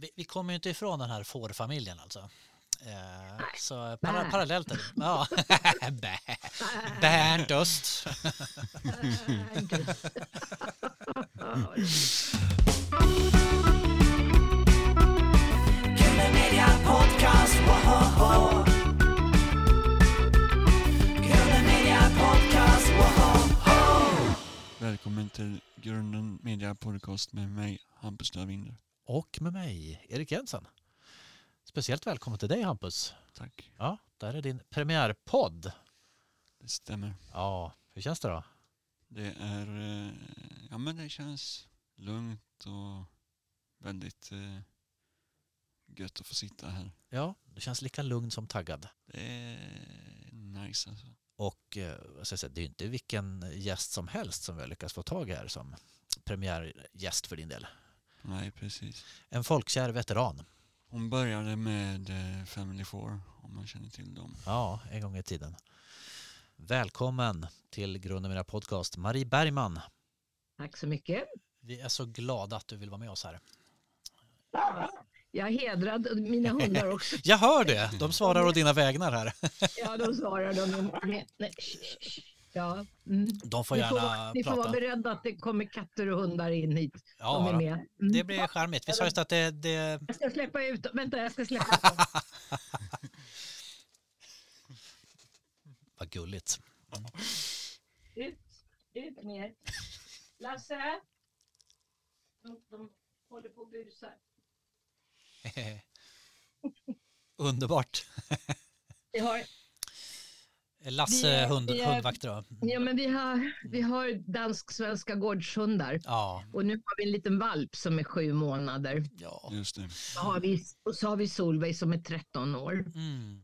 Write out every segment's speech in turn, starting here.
vi, vi kommer ju inte ifrån den här fårfamiljen alltså. Eh, så para, parallellt är det. Ja. Wohoho. Välkommen till Grunden Media Podcast med mig, Hampus Lövinder. Och med mig, Erik Jensen. Speciellt välkommen till dig Hampus. Tack, Ja, där är din premiärpodd. det stämmer. Ja, hur känns det då? Det är, eh, ja men det känns lugnt och väldigt eh, gött att få sitta här. Ja, du känns lika lugn som taggad. Det är nice alltså. Och eh, det är ju inte vilken gäst som helst som vi har lyckats få tag i här som premiärgäst för din del. Nej, precis. En folkkär veteran. Hon började med eh, Family Four, om man känner till dem. Ja, en gång i tiden. Välkommen till Grunden Mina Podcast, Marie Bergman. Tack så mycket. Vi är så glada att du vill vara med oss här. Jag är hedrad, mina hundar också. Jag hör det, de svarar å dina vägnar här. Ja, de svarar de. Nej, nej. Ja, mm. De får Ni gärna får, ni får vara prata. beredda att det kommer katter och hundar in hit. de Ja, med. Mm. det blir charmigt. Vi sa just att det, det Jag ska släppa ut dem. Vänta, jag ska släppa ut dem. var gulligt. Ut, ut mer. Lasse! De, de håller på och busar. Underbart. Vi har, Lasse Vi är- hund, vi är- hundvakter då. ja, men vi har, vi har dansk-svenska gårdshundar. Ja, Och nu har vi en liten valp som är sju månader. ja. Just det. Så har vi, och så har vi Solveig som är 13 år. Mm,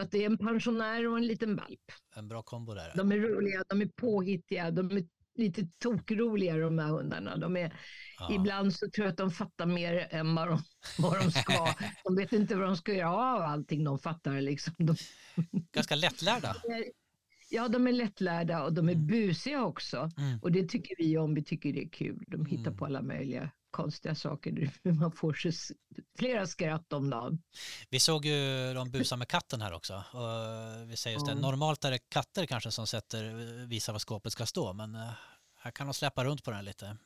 Att det är en pensionär och en liten valp. en bra kombo där. De är roliga, de är påhittiga, de är lite tokroliga de här hundarna. De är, Ja. Ibland så tror jag att de fattar mer än vad de, vad de ska. De vet inte vad de ska göra av allting de fattar. Liksom. De, Ganska lättlärda. ja, de är lättlärda och de är busiga också. Mm. Och det tycker vi om, vi tycker det är kul. De hittar Mm. på alla möjliga konstiga saker. Man får sig flera skratt om dagen. Vi såg ju de busa med katten här också. Och vi säger just det, normalt är det katter kanske som sätter, visar var skåpet ska stå, men eh, här kan de släppa runt på den lite.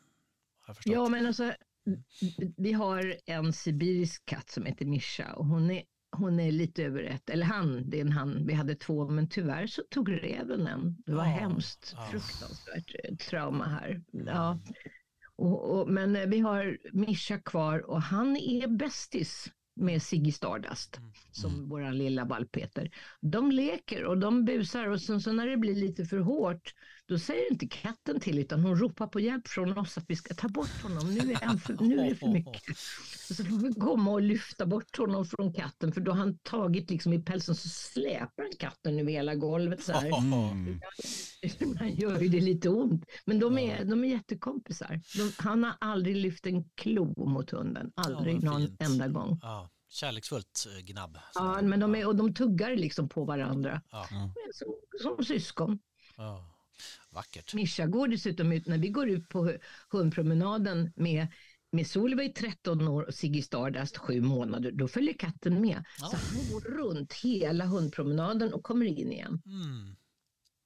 Ja, men alltså, vi har en sibirisk katt som heter Mischa och hon är, hon är lite över ett, eller han, det är en han, vi hade två, men tyvärr så tog räven en. Det var Ja, hemskt, ja. fruktansvärt eh, trauma här. Ja. Och, och, men vi har Mischa kvar och han är bästis med Ziggy Stardust, Mm. som våran lilla valp heter. De leker och de busar och sen så när det blir lite för hårt, då säger inte katten till utan hon ropar på hjälp från oss att vi ska ta bort honom. Nu är, han för, nu är det för mycket. Så får vi komma och lyfta bort honom från katten för då har han tagit liksom i pälsen så släpar han katten över hela golvet så. Mm. Man gör ju det lite ont. Men de är, de är jättekompisar. De, han har aldrig lyft en klo mot hunden. Aldrig vad någon enda gång. Ja, kärleksfullt eh, gnabb. Ja, men de är, och de tuggar liksom på varandra. Ja, Som, som syskon. ja. Vackert. Mischa går dessutom ut, när vi går ut på hu- hundpromenaden med med Solveig 13 år och Ziggy Stardust 7 månader, då följer katten med. Ja. Så han går runt hela hundpromenaden och kommer in igen. Mm.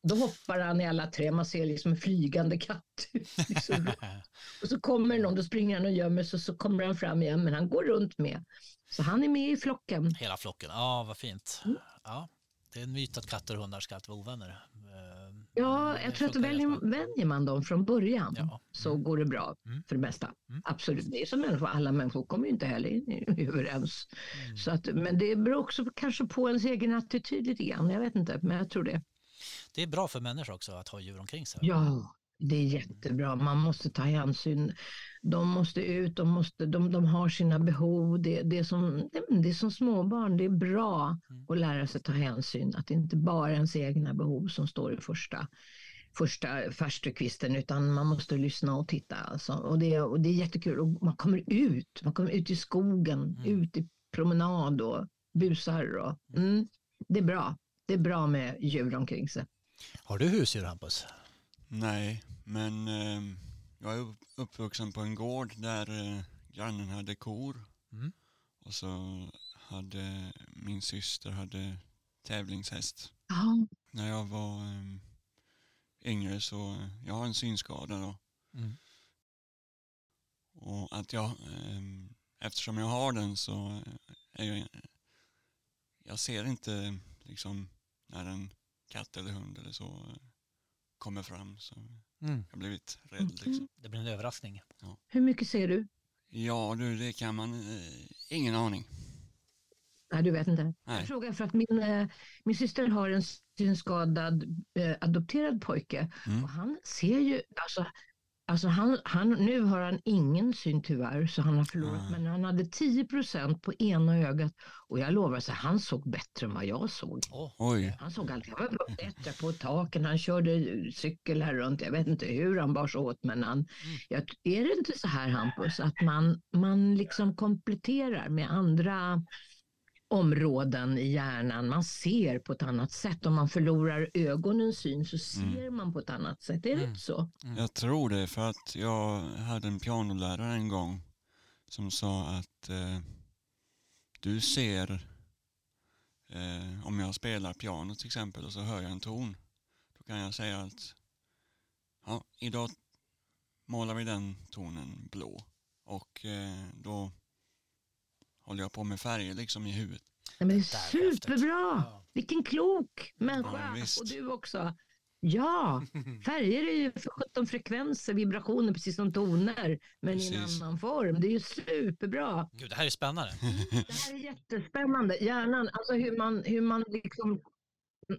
Då hoppar han i alla tre, man ser liksom en flygande katt. liksom. och så kommer någon, då springer han och gömmer sig och så kommer han fram igen, men han går runt med. Så han är med i flocken. Hela flocken. Ja, vad fint. Mm. Ja, det är en myt att katter och hundar ska alltid vara ovänner. Ja, jag tror att väljer, vänjer man dem från början Ja. så går det bra Mm. för det mesta. Mm. Absolut, det är som människor, alla människor kommer ju inte heller överens. Mm. Så att, men det beror också kanske på ens egen attityd lite grann, jag vet inte, men jag tror det. Det är bra för människor också att ha djur omkring sig. Ja, det är jättebra, man måste ta hänsyn. De måste ut, de, måste, de, de har sina behov. Det, det, är som, det är som småbarn, det är bra Mm. att lära sig ta hänsyn. Att det inte bara är ens egna behov som står i första första farstukvisten utan man måste lyssna och titta. Alltså. Och, det, och det är jättekul. Och man kommer ut, man kommer ut i skogen, Mm. ut i promenad och busar. Och, mm, det är bra. Det är bra med djur omkring sig. Har du husdjur Hampus? Nej, men eh, jag är upp- uppvuxen på en gård där eh, grannen hade kor. Mm. Och så hade min syster hade tävlingshäst. Ja. När jag var um, yngre så, eh, jag har en synskada då. Mm. Och att jag, ehm, eftersom jag har den så eh, är jag, jag ser inte liksom när en katt eller hund eller så eh, kommer fram. Så Mm. jag har blivit rädd liksom. Det blir en överraskning. Hur mycket ser du? Ja du, det kan man, eh, ingen aning. Nej, du vet inte. Nej. Jag frågar för att min, eh, min syster har en synskadad eh, adopterad pojke Mm. och han ser ju, alltså, alltså han, han, nu har han ingen syn tyvärr så han har förlorat, Ah. men han hade 10 procent på ena ögat. Och jag lovar, så han såg bättre än vad jag såg. Oj, Han såg alltid, han var bättre på taken, han körde cykel här runt, jag vet inte hur han bars åt men han, jag, är det inte så här Hampus, att man, man liksom kompletterar med andra områden i hjärnan, man ser på ett annat sätt, om man förlorar ögonens syn så ser man på ett annat sätt, är det Mm. inte så? jag tror det för att jag hade en pianolärare en gång som sa att eh, du ser eh, om jag spelar piano till exempel och så hör jag en ton. Då kan jag säga att ja, idag målar vi den tonen blå och eh, då håller jag på med färger liksom i huvudet. Nej, men det är superbra! Ja. Vilken klok människa! Ja, och du också. Ja, färger är ju för 17 frekvenser, vibrationer, precis som toner, men i en Precis. annan form. Det är ju superbra. Gud, det här är spännande. Det här är jättespännande. Hjärnan, alltså hur man, hur man liksom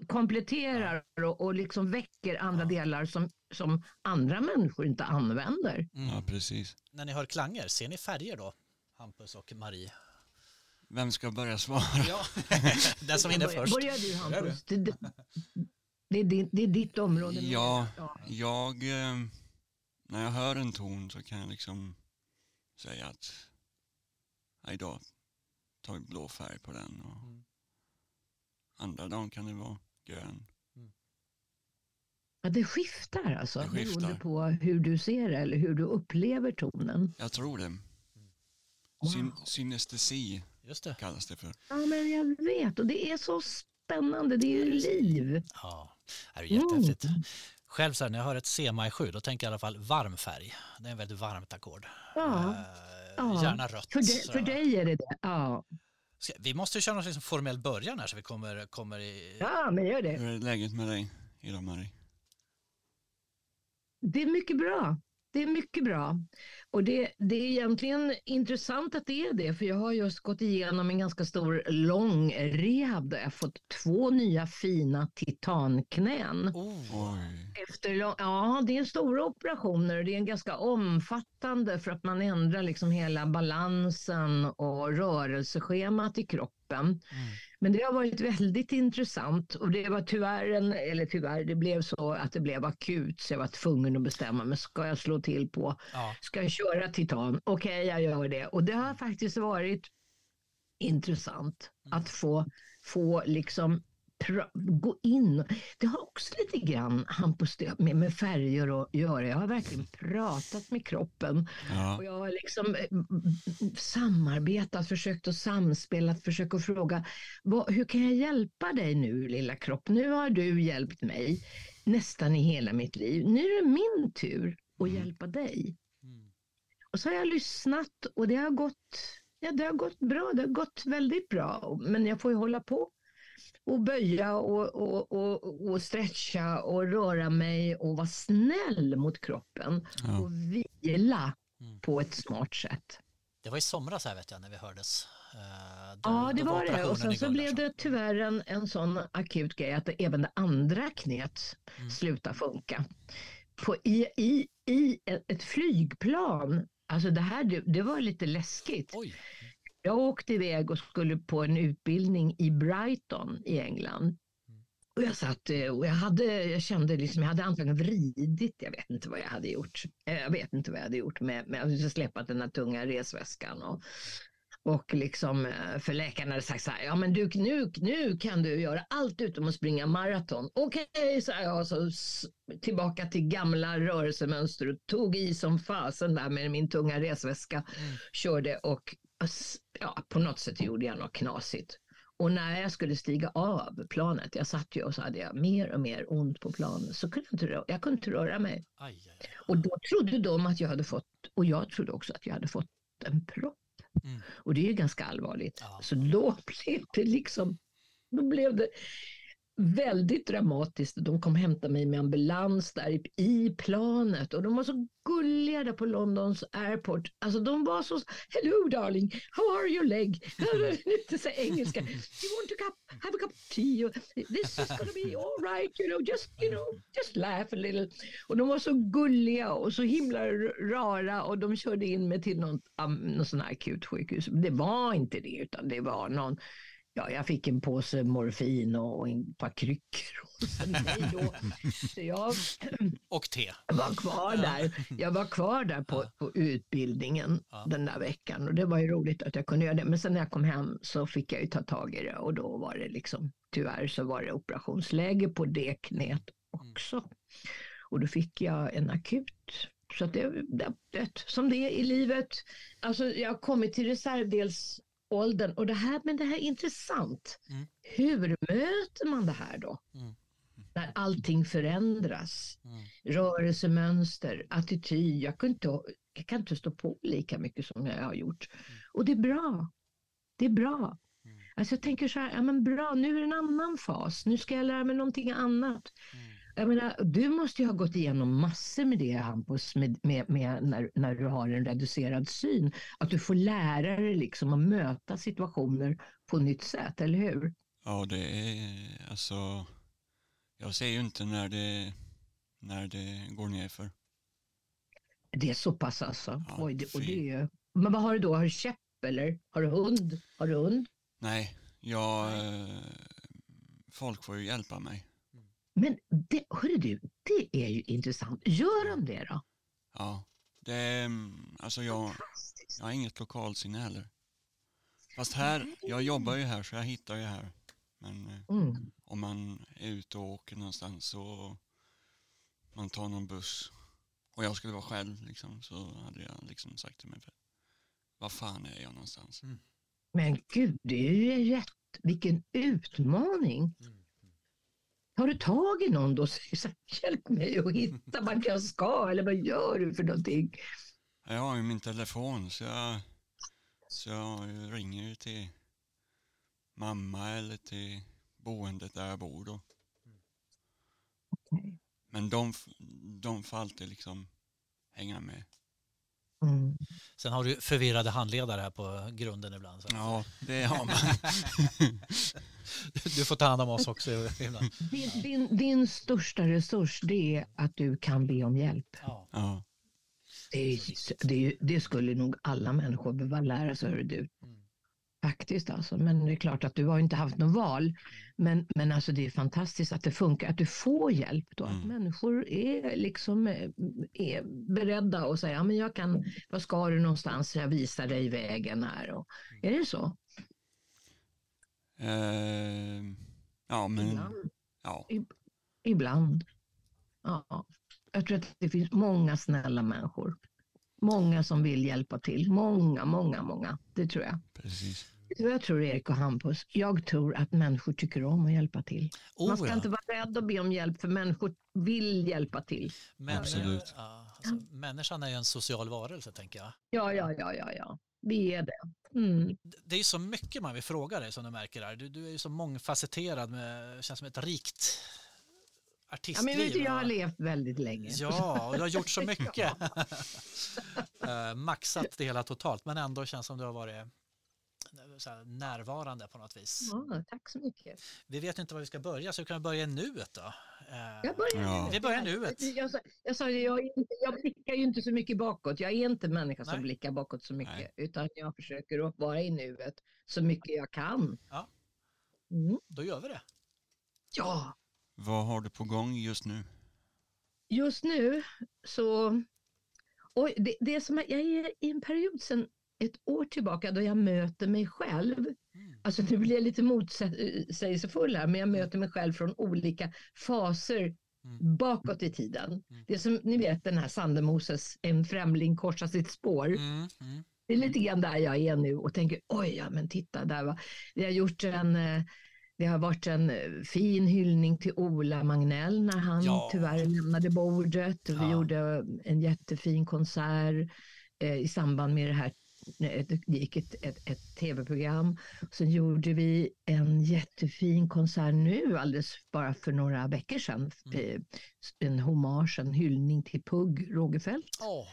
kompletterar och, och liksom väcker andra Ja. delar som, som andra människor inte använder. Mm. Ja, precis. När ni hör klanger, ser ni färger då? Hampus och Marie. Vem ska börja svara? Ja, den som hinner Börja- först. Börjar du Hampus? Det, det, det, är din- det är ditt område. Ja. ja. Jag, eh, när jag hör en ton så kan jag liksom säga att "Ja, idag tar vi blå färg på den och Mm. andra dagen kan det vara grön. Ja, det skiftar alltså, Det skiftar. beroende på hur du ser det eller hur du upplever tonen. Jag tror det. Wow. Syn, synestesi Just det. kallas det för. Ja, men jag vet och det är så spännande, det är ju liv. Ja, det är jättehäftigt. Själv så här, när jag hör ett C-maj 7 då tänker jag i alla fall varm färg. Det är en väldigt varmt ackord. Ja, Eh, ja. Gärna rött. För, dig- så. för dig är det det. Ja, Ska- Vi måste ju köra någon liksom formell början här så vi kommer, kommer i... ja men gör det. Hur är läget med dig idag Marie? Det är mycket bra. Det är mycket bra. Och det, det är egentligen intressant att det är det, för jag har just gått igenom en ganska stor lång rehab där jag fått två nya fina titanknän. Oh. Efter ja, det är stora operationer och det är ganska omfattande för att man ändrar liksom hela balansen och rörelseschemat i kroppen. Mm. Men det har varit väldigt intressant och det var tyvärr, en, eller tyvärr, det blev så att det blev akut så jag var tvungen att bestämma mig, ska jag slå till på, Ja. ska jag köra titan? Okej, jag gör det. Och det har faktiskt varit intressant Mm. att få, få liksom gå in. Det har också lite grann Hampus, med, med färger att göra. Jag har verkligen pratat med kroppen Ja, och jag har liksom eh, samarbetat, försökt att samspela, försökt att fråga vad, hur kan jag hjälpa dig nu lilla kropp? Nu har du hjälpt mig nästan i hela mitt liv. Nu är det min tur att Mm. hjälpa dig. Mm. Och så har jag lyssnat och det har gått, ja, det har gått bra. Det har gått väldigt bra. Men jag får ju hålla på och böja och, och, och, och stretcha och röra mig och vara snäll mot kroppen ja. och vila Mm. på ett smart sätt. Det var i somras här vet jag när vi hördes. Eh, då- Ja, det var det. Och sen så blev det tyvärr en, en sån akut grej att det, även det andra knät Mm. slutar funka. På, i, i, I ett, ett flygplan, alltså det här det, det var lite läskigt. Oj, Jag åkte iväg och skulle på en utbildning i Brighton i England. Och jag satt eh, och jag, hade, jag kände liksom, jag hade antagligen vridit, jag vet inte vad jag hade gjort. Eh, Jag vet inte vad jag hade gjort med, med att släppa den här tunga resväskan. Och, och liksom, eh, för läkaren hade sagt så här, ja men du, nu, nu kan du göra allt utom att springa maraton. Okej, sa jag, så tillbaka till gamla rörelsemönster och tog i som fasen där med min tunga resväska. Mm. Körde och ja, på något sätt gjorde jag något knasigt. Och när jag skulle stiga av planet, jag satt ju och så hade jag mer och mer ont på planet, så kunde jag inte, rö- jag kunde inte röra mig. Aj, aj, aj. Och då trodde de att jag hade fått, och jag trodde också att jag hade fått en propp. Mm. Och det är ju ganska allvarligt. Ja. Så då blev det liksom, då blev det väldigt dramatiskt. De kom hämta mig med ambulans där i, planet och de var så gulliga där på Londons airport. Alltså de var så, hello darling, how are your leg? Lite så engelska. Do you want to cup, have a cup of tea? This is gonna be all right, you know, just, you know, just laugh a little. Och de var så gulliga och så himla rara och de körde in mig till någon, um, någon sån här akutsjukhus. Det var inte det utan det var någon Ja, jag fick en påse morfin och ett par kryckor. Och då. Så jag Och te. var kvar där. Jag var kvar där på, på utbildningen Ja. den där veckan och det var ju roligt att jag kunde göra det. Men sen när jag kom hem så fick jag ju ta tag i det och då var det liksom tyvärr så var det operationsläge på det knät också. Och då fick jag en akut. Så att det, det, det som det är i livet. Alltså jag har kommit till reservdelsåldern och det här, men det här är intressant. Mm. Hur möter man det här då? Mm. När allting förändras Mm. rörelsemönster, attityd. Jag kan, inte, jag kan inte stå på lika mycket som jag har gjort. Och det är bra. Det är bra. Mm. Alltså jag tänker så här, ja men bra, nu är det en annan fas. Nu ska jag lära mig någonting annat. Mm. Jag menar, du måste ju ha gått igenom massor med det Hampus, med, med, med när, när du har en reducerad syn. Att du får lära dig liksom att möta situationer på nytt sätt, eller hur? Ja, det är alltså... Jag ser ju inte när det, när det går ner för. Det är så pass alltså. Ja, Oj, det, och det är, men vad har du då? Har du käpp eller? Har du hund? Har du hund? Nej, jag... eh, Folk får ju hjälpa mig. Men det, hörru du, det är ju intressant. Gör de det då? Ja, det är... mm, Alltså jag, jag har inget lokalsinne heller. Fast här, jag jobbar ju här så jag hittar ju här. Men eh, Mm. om man är ute och åker någonstans så man tar någon buss och jag skulle vara själv liksom, så hade jag liksom sagt till mig vad fan är jag någonstans? Men gud, det är ju rätt. Vilken utmaning. Mm. Har du tag i någon då? och säger Hjälp mig att hitta vart jag ska. Eller vad gör du för någonting? Jag har ju min telefon så jag, så jag ringer till mamma eller till boendet där jag bor då. Men de, de får alltid liksom hänga med. Mm. Sen har du förvirrade handledare här på grunden ibland. Så. Ja, det har man. Du får ta hand om oss också ibland. Din, din, din största resurs det är att du kan be om hjälp. Ja. Ja, Det, är, det, det skulle nog alla människor behöva lära sig, hör du. Mm. Faktiskt alltså. Men det är klart att du har inte haft något val. Men, men alltså det är fantastiskt att det funkar, att du får hjälp då. Att Mm. människor är liksom eh, är beredda och säga, ja, men jag kan, vad ska du någonstans? Jag visar dig vägen här. Och, är det så? eh, ja men Ibland. ja, Ibland. Ja. Jag tror att det finns många snälla människor. Många som vill hjälpa till. Många, många, många. Det tror jag. precis. Jag tror Erik och Hampus, jag tror att människor tycker om att hjälpa till. Oh, Man ska ja. inte vara rädd att be om hjälp för människor vill hjälpa till. Men, Absolut. Ja, alltså, människan är ju en social varelse, tänker jag. Ja, ja, ja, ja, ja. Vi är det. Mm. Det är ju så mycket man vill fråga dig som du märker här. Du, du är ju så mångfacetterad, med, känns som ett rikt Ja, artistliv. men vet du, jag har levt väldigt länge. Ja, och du har gjort så mycket. Eh, maxat det hela totalt, men ändå känns som du har varit eh, närvarande på något vis. Ja, tack så mycket. Vi vet inte var vi ska börja, så vi kan börja i nuet då. Eh, Jag börjar Ja. nu. Vi börjar nuet. Jag sa, jag, sa jag, jag blickar ju inte så mycket bakåt. Jag är inte människa som Nej. blickar bakåt så mycket. Nej. Utan jag försöker att vara i nuet så mycket jag kan. Ja. Mm. Då gör vi det. Ja, Vad har du på gång just nu? just nu så... Oj, det, det är som att jag är i en period sedan ett år tillbaka då jag möter mig själv. Mm. Alltså nu blir jag lite motsägelsefull här, men jag möter mig själv från olika faser Mm. bakåt i tiden. Mm. Det är som ni vet den här Sandemoses, en främling korsar sitt spår. Mm, mm. Det är lite grann där jag är nu och tänker oj, ja men titta där var. Vi har gjort en eh, det har varit en eh, fin hyllning till Ola Magnell när han Ja. tyvärr lämnade bordet. Vi Ja. gjorde en jättefin konsert eh, i samband med det här. eh, Det gick ett, ett, ett tv-program. Sen gjorde vi en jättefin konsert nu alldeles bara för några veckor sedan. Mm. Eh, En hommage, en hyllning till Pugh Rogefeldt Åh,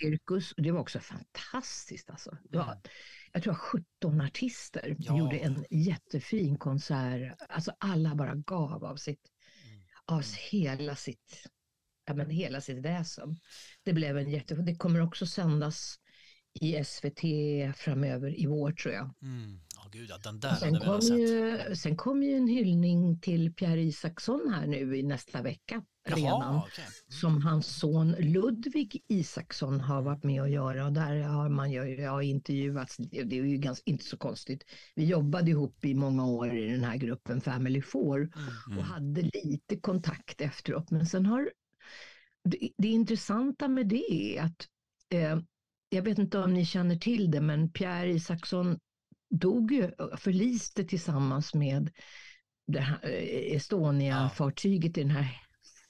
cirkus. Och det var också fantastiskt. Alltså. Mm. Jag tror 17 artister Ja. gjorde en jättefin konsert. Alltså alla bara gav av sitt, Mm. av hela sitt, ja, men hela sitt väsen. Det blev en jätte, det kommer också sändas i SVT framöver i vår tror jag. mm. Åh, gud, ja, den där Sen kom, ju, sen kom ju en hyllning till Pierre Isaksson här nu i nästa vecka redan Jaha, okej. som hans son Ludvig Isaksson har varit med att göra och där har man ju jag har intervjuats. Det är ju ganska, inte så konstigt. Vi jobbade ihop i många år i den här gruppen Family Four Mm. och hade lite kontakt efteråt. Men sen har det, det intressanta med det är att eh, jag vet inte om ni känner till det, men Pierre Isaksson dog ju, förliste tillsammans med eh, Estonia-fartyget i den här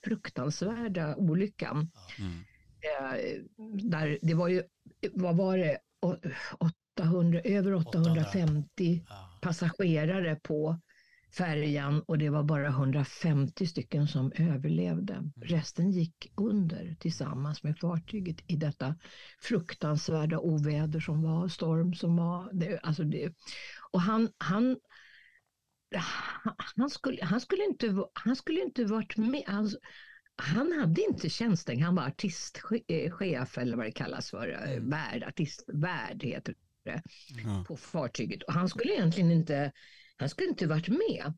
fruktansvärda olyckan. Mm. Eh, där det var ju, vad var det, Å- 800, över 850 Ja. passagerare på färjan och det var bara 150 stycken som överlevde. Mm. Resten gick under tillsammans med fartyget i detta fruktansvärda oväder som var, storm som var. Det, alltså det, och han, han, han, skulle, han, skulle inte, han skulle inte varit med. Han, han hade inte tjänsten, han var artistchef eller vad det kallas för, eh, Mm. värd, artistvärd heter det Ja. på fartyget. Och han skulle egentligen inte, han skulle inte varit med.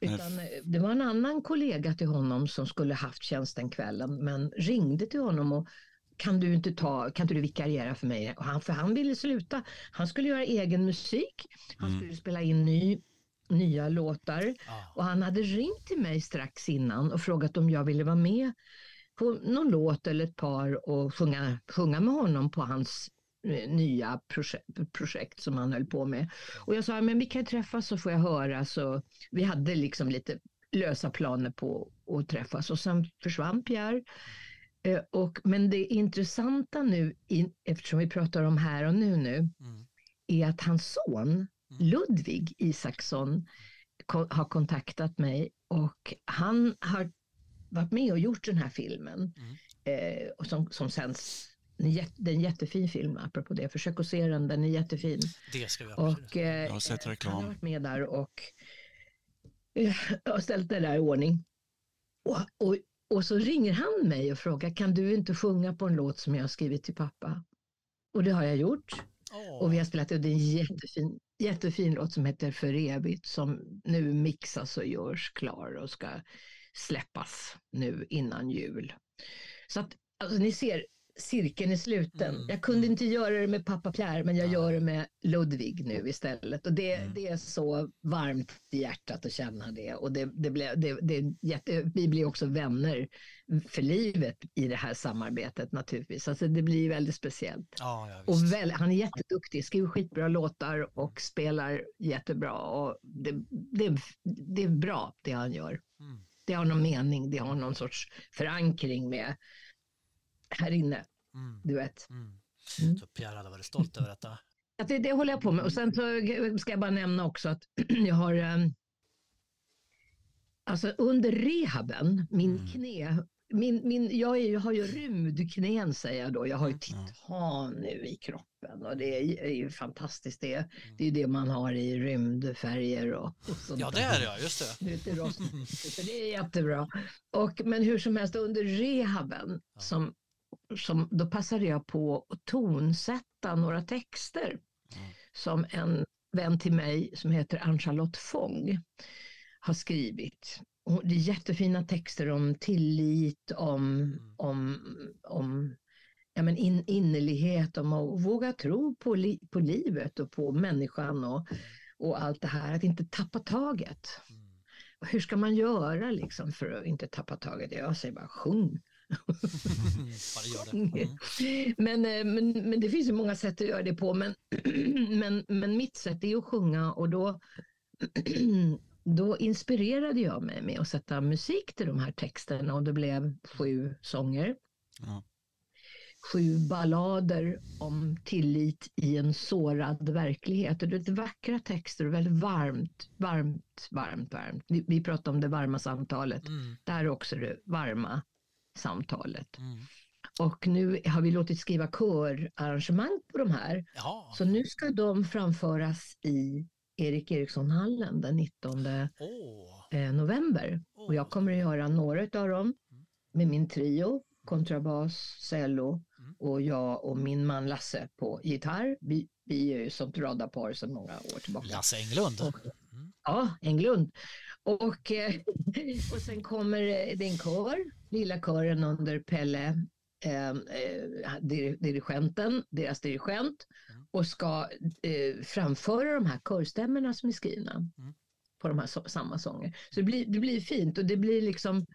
Utan eh, det var en annan kollega till honom som skulle haft tjänst den kvällen men ringde till honom och kan du inte ta, kan inte du vikariera för mig? Och han, för han ville sluta. Han skulle göra egen musik. Han Mm. skulle spela in ny, nya låtar. Ja. Och han hade ringt till mig strax innan och frågat om jag ville vara med på någon låt eller ett par och sjunga, sjunga med honom på hans eh, nya projekt, projekt som han höll på med. Och jag sa, men vi kan träffas så får jag höra. Så vi hade liksom lite lösa planer på att träffas och sen försvann Pierre. Eh, Och, men det intressanta nu, eftersom vi pratar om här och nu nu, Mm. är att hans son Ludvig Isaksson ko- har kontaktat mig och han har varit med och gjort den här filmen. Mm. Eh, och som, som sänds, det är en jättefin film apropå det, försök att se den, den är jättefin. Det ska vi. Och, eh, Jag har sett reklam. Han har varit med där och eh, har ställt det där i ordning. Och, och, och så ringer han mig och frågar, kan du inte sjunga på en låt som jag har skrivit till pappa? Och det har jag gjort. Åh, Och vi har spelat och det är en jättefin, jättefin låt som heter För evigt som nu mixas och görs klar och ska släppas nu innan jul. Så att alltså, ni ser, cirkeln är sluten. Mm, Jag kunde mm. inte göra det med pappa Pierre men jag Nej. gör det med Ludvig nu istället. Och det, Mm. det är så varmt i hjärtat att känna det. Och det, det blev, det, det jätte, vi blir också vänner för livet i det här samarbetet naturligtvis. Alltså det blir väldigt speciellt. ja, ja, Och väl, han är jätteduktig, skriver skitbra låtar och spelar jättebra. Och det, det, det är bra det han gör. Mm. Det har någon mening, det har någon sorts förankring med här inne, Mm. du vet. Mm. Mm. Så Pierre hade varit stolt över detta. Att det, det håller jag på med. Och sen så ska jag bara nämna också att jag har ehm, Alltså under rehaben, min Mm. knä, min, min, jag är, ju- har ju rymdknän säger jag då. Jag har ju Mm. titan nu i kroppen och det är, är ju fantastiskt. Det, det är det man har i rymdfärger och, och sånt Ja, det är det just det. Det är det är jättebra. Och, men hur som helst, under rehaben, Ja. som, som, då passade jag på att tonsätta några texter Mm. som en vän till mig som heter Ann-Charlotte Fång har skrivit. Och det är jättefina texter om tillit, om, Mm. om, om ja, men in, innerlighet, om att våga tro på, li, på livet och på människan och, och allt det här, att inte tappa taget. Mm. Hur ska man göra liksom för att inte tappa taget? Jag säger bara sjung, Det. Mm. Men, eh, men, men det finns ju många sätt att göra det på. Men, men, men mitt sätt är att sjunga och då, då inspirerade jag mig med att sätta musik till de här texterna och det blev sju sånger. Ja. Sju ballader om tillit i en sårad verklighet. Och det är vackra texter och väldigt varmt, varmt, varmt, varmt. Vi, vi pratar om det varma samtalet. Mm. Där är också det varma samtalet. Mm. Och nu har vi låtit skriva körarrangemang på de här. Jaha. Så nu ska de framföras i Erik Eriksson-hallen den 19 Åh. eh, november. Och jag kommer att göra några av dem med min trio, kontrabas, cello Mm. och jag och min man Lasse på gitarr. Vi, vi är ju sånt radarpar sedan många år tillbaka. Lasse Englund. Och, ja, Englund. Och, eh, och sen kommer eh, det en kör, lilla kören under Pelle, eh, eh, dir- dirigenten, deras dirigent, Mm. och ska eh, framföra de här körstämmorna som är skrivna Mm. på de här så, samma sånger. Så det blir, det blir fint och det blir liksom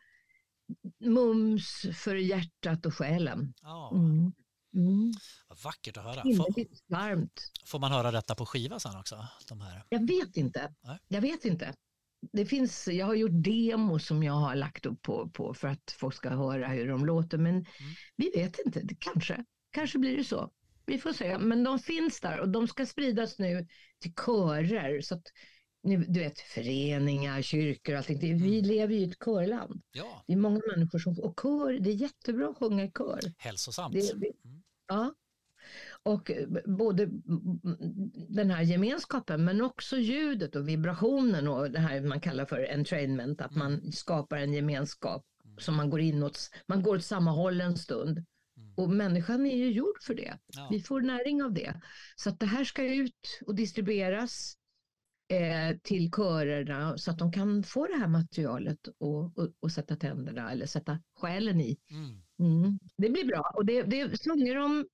mums för hjärtat och själen. Mm. Mm. vad vackert att höra. Får, varmt. får man höra detta på skiva sen också? De här. Jag vet inte. Nej. Jag vet inte. Det finns, jag har gjort demo som jag har lagt upp på, på för att folk ska höra hur de låter, men Mm. vi vet inte. Kanske, kanske blir det så. Vi får se. Men de finns där och de ska spridas nu till körer. Så att, du vet, föreningar, kyrkor och allting. Vi Mm. lever ju i ett körland. Ja, Det är många människor som... Och kör, det är jättebra att sjunga i kör. hälsosamt. Det, det, Mm. ja. Och eh, både mm, den här gemenskapen men också ljudet och vibrationen och det här man kallar för entrainment, att man skapar en gemenskap som man går in åt, man går åt samma håll en stund. Mm. Och människan är ju gjord för det. Ja. Vi får näring av det. Så att det här ska ut och distribueras eh, till körerna så att de kan få det här materialet och, och, och sätta tänderna eller sätta själen i. Mm. Mm. Det blir bra. Och det, det sånger om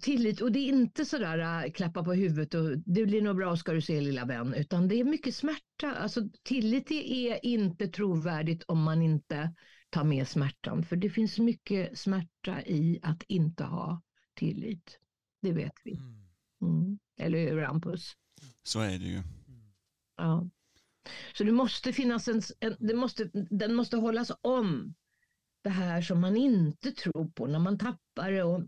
tillit och det är inte sådär äh, klappa på huvudet och det blir nog bra ska du se lilla vän, utan det är mycket smärta. Alltså tillit är inte trovärdigt om man inte tar med smärtan, för det finns mycket smärta i att inte ha tillit. Det vet vi. Mm. Mm. Eller hur Hampus? Så är det ju. Ja. Så det måste finnas en, en det måste, den måste hållas om. Det här som man inte tror på när man tappar det och.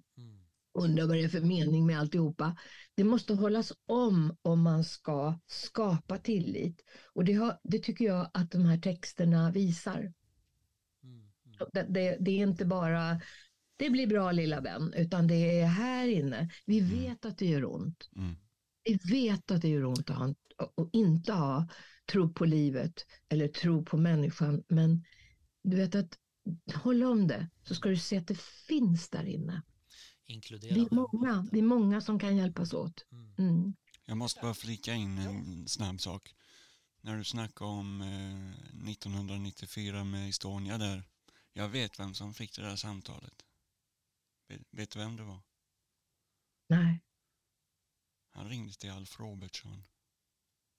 Undrar vad det är för mening med alltihopa. Det måste hållas om om man ska skapa tillit. Och det, har, det tycker jag att de här texterna visar. Mm. Mm. Det, det, det är inte bara det blir bra lilla vän, utan det är här inne. Vi Mm. vet att det gör ont. Mm. Vi vet att det gör ont att ha, och inte ha tro på livet eller tro på människan. Men du vet att håll om det så ska du se att det finns där inne. Vi Inkluderande. är många, vi är många som kan hjälpas åt. Mm. Mm. Jag måste bara flika in en snabb sak. När du snackar om eh, 1994 med Estonia där. Jag vet vem som fick det där samtalet. Vet, du vem det var? Nej. Han ringde till Alf Robertsson.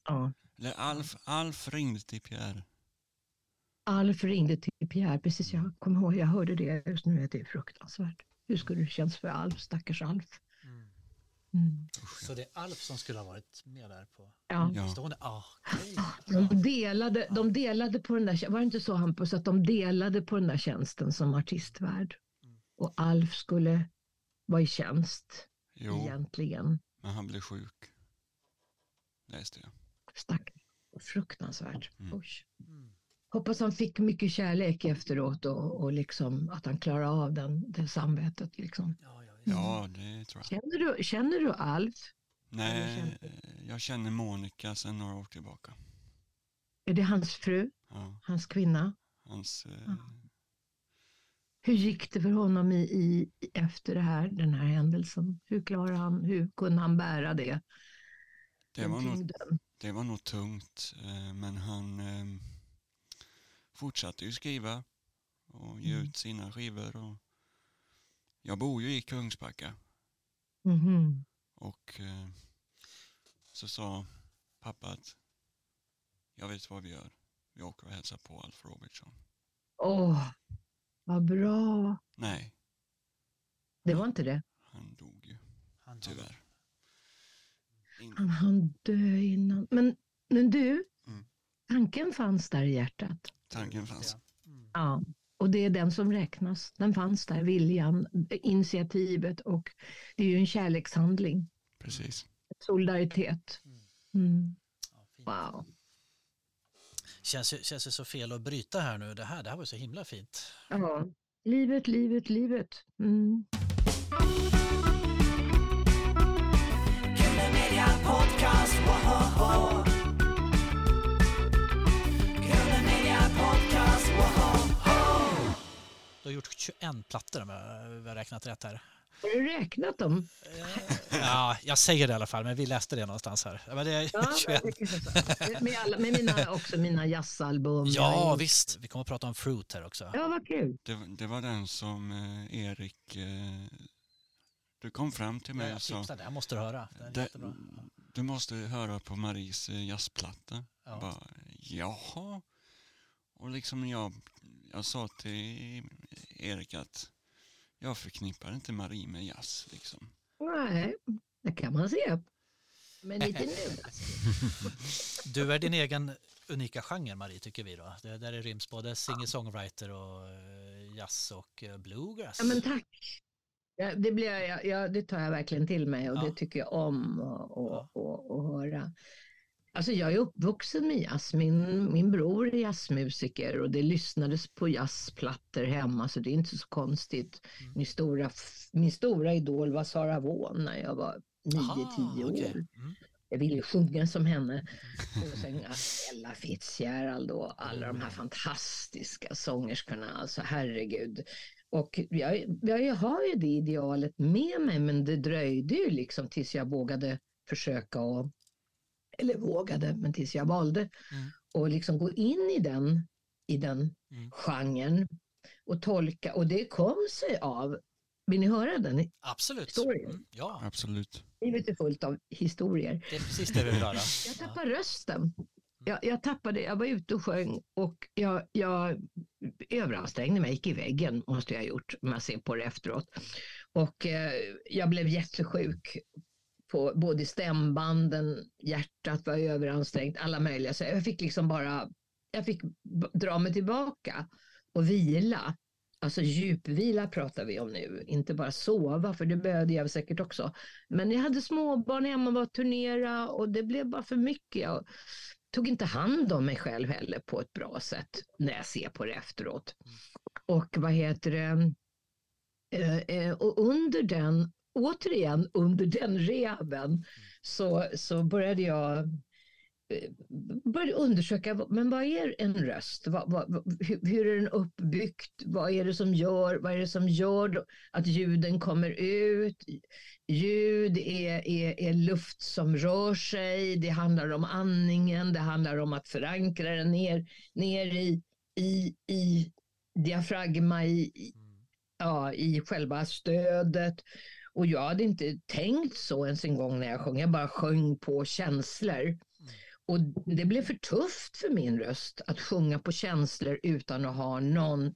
Ja. Eller Alf, Alf ringde till Pierre. Alf ringde till Pierre, precis jag kommer ihåg, jag hörde det just nu, det är fruktansvärt. Hur skulle det kännas för Alf, stackars Alf? Mm. Mm. Usch, Så det är Alf som skulle ha varit med där på Ja. Ja. stående? Ah. De delade, de delade på den där, var det inte så Hampus, att de delade på den där tjänsten som artistvärd? Mm. Och Alf skulle vara i tjänst Jo, egentligen. men han blev sjuk. Läste jag. Stackars. Fruktansvärt. Mm. Oj. Mm. Hoppas han fick mycket kärlek efteråt och, och liksom att han klarar av den, det samvetet. Liksom. Ja, ja, ja. Ja, det tror jag. Känner, du, känner du Alf? Nej, känner jag känner Monica sedan några år tillbaka. Är det hans fru, Ja, hans kvinna? hans... Eh. Hur gick det för honom i, i, efter det här, den här händelsen? Hur klarade han, hur kunde han bära det? det, var nog, det var nog tungt, eh, men han eh, fortsatte ju skriva och ge Mm. ut sina skivor. Och jag bor ju i Kungsbacka Mhm. och eh, så sa pappa att jag vet vad vi gör. Vi åker och hälsar på Alf Robertson. Åh, Vad bra. Nej, Det var inte det. han dog ju Han- tyvärr. In, Han hann dö innan. Men, men du, Mm. tanken fanns där i hjärtat. Tanken fanns. Mm. Ja, och det är den som räknas. Den fanns där, viljan, initiativet och det är ju en kärlekshandling. Precis. Solidaritet. Mm. Ja, fint. Wow. Känns, känns det så fel att bryta här nu. Det här, det här var så himla fint. Ja. Livet, livet, livet. Mm. Podcast, Du har gjort 21 plattor om jag vi har räknat rätt här. Har du räknat dem? Ja, jag säger det i alla fall, men vi läste det någonstans här. Ja, Men det är Ja, 21. jag tycker så. med, alla, med mina, också mina jazzalbum. Jag Ja, visst. Vi kommer att prata om Fruit här också. Ja, vad kul. Det, det var den som eh, Erik, eh, du kom fram till mig Jag och sa, här måste du höra. Det är det, jättebra. du måste höra på Maries eh, jazzplatta. Ja. Jag Bara, Jaha. Och liksom jag, jag sa till Erik att jag förknippar inte Marie med jazz. Liksom. Nej, det kan man se. Men lite nu. alltså. Du är din egen unika genre, Marie, tycker vi då. Det där är ryms både singer-songwriter och eh, jazz och eh, bluegrass. Ja, men tack. Ja, det, blir jag, ja, det tar jag verkligen till mig och Ja. det tycker jag om att Ja. och, och, och höra. Alltså jag är uppvuxen med jazz. Min, min bror är jazzmusiker och det lyssnades på jazzplattor hemma så det är inte så konstigt. Mm. Min, stora, min stora idol var Sara Vaughan när jag var 9-10 år. okej. Mm. Jag ville sjunga som henne. Och sen Ella Fitzgerald och alla de här fantastiska sångerskorna. Alltså herregud. Och jag, jag, jag har ju det idealet med mig men det dröjde ju liksom tills jag vågade försöka och eller vågade, men tills jag valde Mm. och liksom gå in i den, i den Mm. genren och tolka. Och det kom sig av, vill ni höra den? Absolut. Storyn. Mm. Ja, Absolut. Livet är fullt av historier. det är precis det vi vill höra. Jag tappade rösten. Jag, jag tappade, jag var ute och sjöng och jag, jag överansträngde mig, gick i väggen måste jag ha gjort om jag ser på det efteråt. Och eh, jag blev jättesjuk på både stämbanden, hjärtat var överansträngt, alla möjliga. Så jag fick liksom bara, jag fick dra mig tillbaka och vila. Alltså djupvila pratar vi om nu, inte bara sova, för det behövde jag säkert också. Men jag hade småbarn hemma och var turnera och det blev bara för mycket. Jag tog inte hand om mig själv heller på ett bra sätt när jag ser på det efteråt. Och vad heter det? Eh, eh, och under den, återigen under den rehaben så, så började jag eh, började undersöka, men vad är en röst? Vad, vad, hur, hur är den uppbyggt? Vad är det som gör, vad är det som gör att ljuden kommer ut? Ljud är, är, är luft som rör sig, det handlar om andningen, det handlar om att förankra den ner, ner i, i, i diafragma, i, i- ja, i själva stödet. Och jag hade inte tänkt så ens en gång när jag sjöng, jag bara sjöng på känslor. Och det blev för tufft för min röst att sjunga på känslor utan att ha någon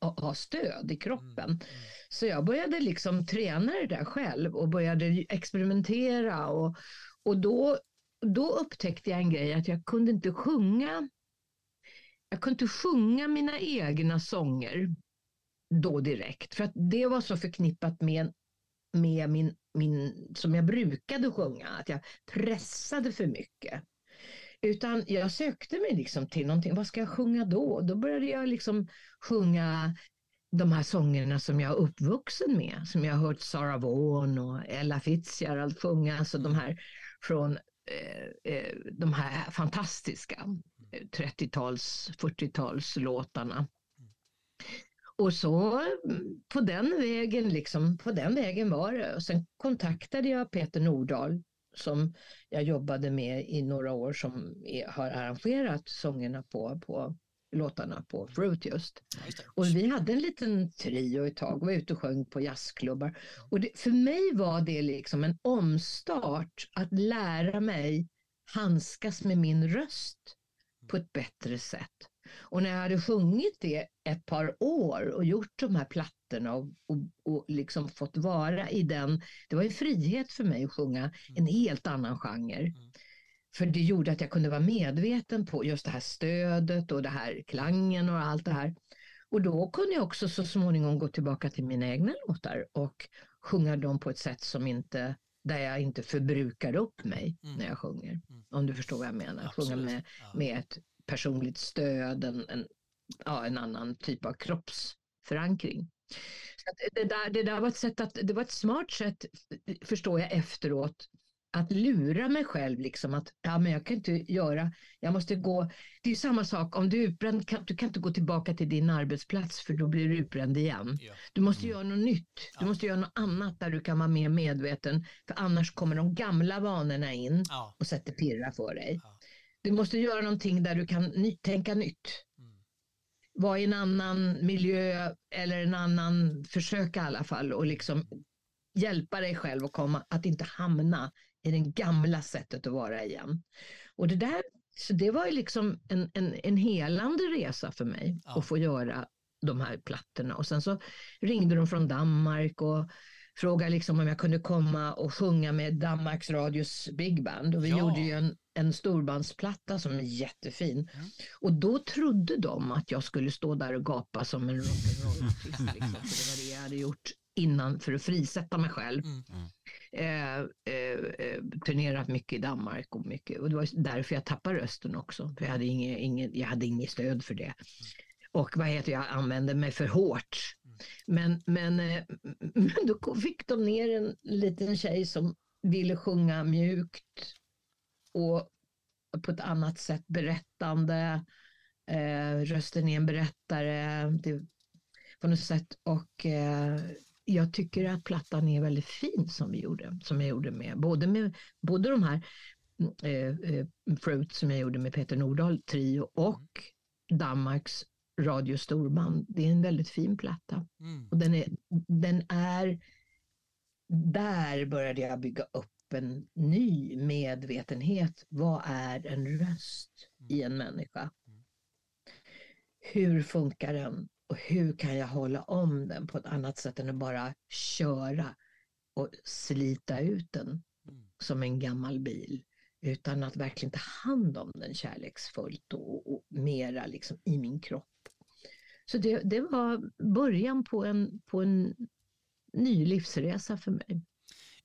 ha stöd i kroppen. Så jag började liksom träna det där själv och började experimentera och, och då, då upptäckte jag en grej att jag kunde inte sjunga jag kunde inte sjunga mina egna sånger då direkt för att det var så förknippat med, med min, min, som jag brukade sjunga, att jag pressade för mycket. Utan jag sökte mig liksom till någonting, vad ska jag sjunga då? Då började jag liksom sjunga de här sångerna som jag är uppvuxen med, som jag har hört Sarah Vaughan och Ella Fitzgerald sjunga, alltså de här från eh, eh de här fantastiska eh, 30-tals, 40-tals låtarna. Och så mm, på den vägen, liksom, på den vägen var det. Och sen kontaktade jag Peter Nordahl som jag jobbade med i några år som är, har arrangerat sångerna på, på låtarna på Fruit just. Och vi hade en liten trio ett tag, var ute och sjöng på jazzklubbar. Och det, för mig var det liksom en omstart att lära mig handskas med min röst på ett bättre sätt. Och när jag hade sjungit det ett par år och gjort de här plattorna och, och, och liksom fått vara i den, det var en frihet för mig att sjunga en helt annan genre. För det gjorde att jag kunde vara medveten på just det här stödet och det här klangen och allt det här. Och då kunde jag också så småningom gå tillbaka till mina egna låtar och sjunga dem på ett sätt som inte, där jag inte förbrukar upp mig Mm. när jag sjunger. Mm. Om du förstår vad jag menar. Sjunga Absolut. med, Ja. med ett personligt stöd, en, en, ja, en annan typ av kroppsförankring. Så det, där, det där var ett sätt att, det var ett smart sätt, förstår jag efteråt, att lura mig själv liksom att ja, men jag kan inte göra, jag måste gå, det är samma sak om du är utbränd, kan, du kan inte gå tillbaka till din arbetsplats för då blir du utbränd igen. Ja. Du måste göra något nytt, du Ja. måste göra något annat där du kan vara mer medveten för annars kommer de gamla vanorna in Ja. och sätter pirra för dig. Ja. Du måste göra någonting där du kan ny- tänka nytt. Mm. Vara i en annan miljö eller en annan, försöka i alla fall och liksom hjälpa dig själv att komma, att inte hamna i det gamla sättet att vara igen. Och det där, så det var ju liksom en, en, en helande resa för mig Ja. att få göra de här plattorna. Och sen så ringde de från Danmark och frågade liksom om jag kunde komma och sjunga med Danmarks Radios Big Band. Och vi Ja. gjorde ju en, en storbandsplatta som är jättefin. Mm. Och då trodde de att jag skulle stå där och gapa som en rock'n'roll-artist. Liksom, det var det jag hade gjort innan för att frisätta mig själv. Mm. Eh, eh, eh, turnerat mycket i Danmark och mycket. Och det var därför jag tappade rösten också. För jag hade inget, inget, jag hade inget stöd för det. Och vad heter jag använde mig för hårt. Men, men, eh, men då fick de ner en liten tjej som ville sjunga mjukt och på ett annat sätt berättande. Eh, rösten är en berättare det, på något sätt. Och eh, jag tycker att plattan är väldigt fin som vi gjorde, som jag gjorde med både, med, både de här eh, eh Fruit som jag gjorde med Peter Nordahl trio och Danmarks Radio Storband. Det är en väldigt fin platta. Mm. Och den är, den är, där började jag bygga upp en ny medvetenhet. Vad är en röst i en människa? Hur funkar den? Och hur kan jag hålla om den på ett annat sätt än att bara köra och slita ut den Mm. som en gammal bil? Utan att verkligen ta hand om den kärleksfullt och, och mera liksom i min kropp. Så det, det var början på en, på en ny livsresa för mig.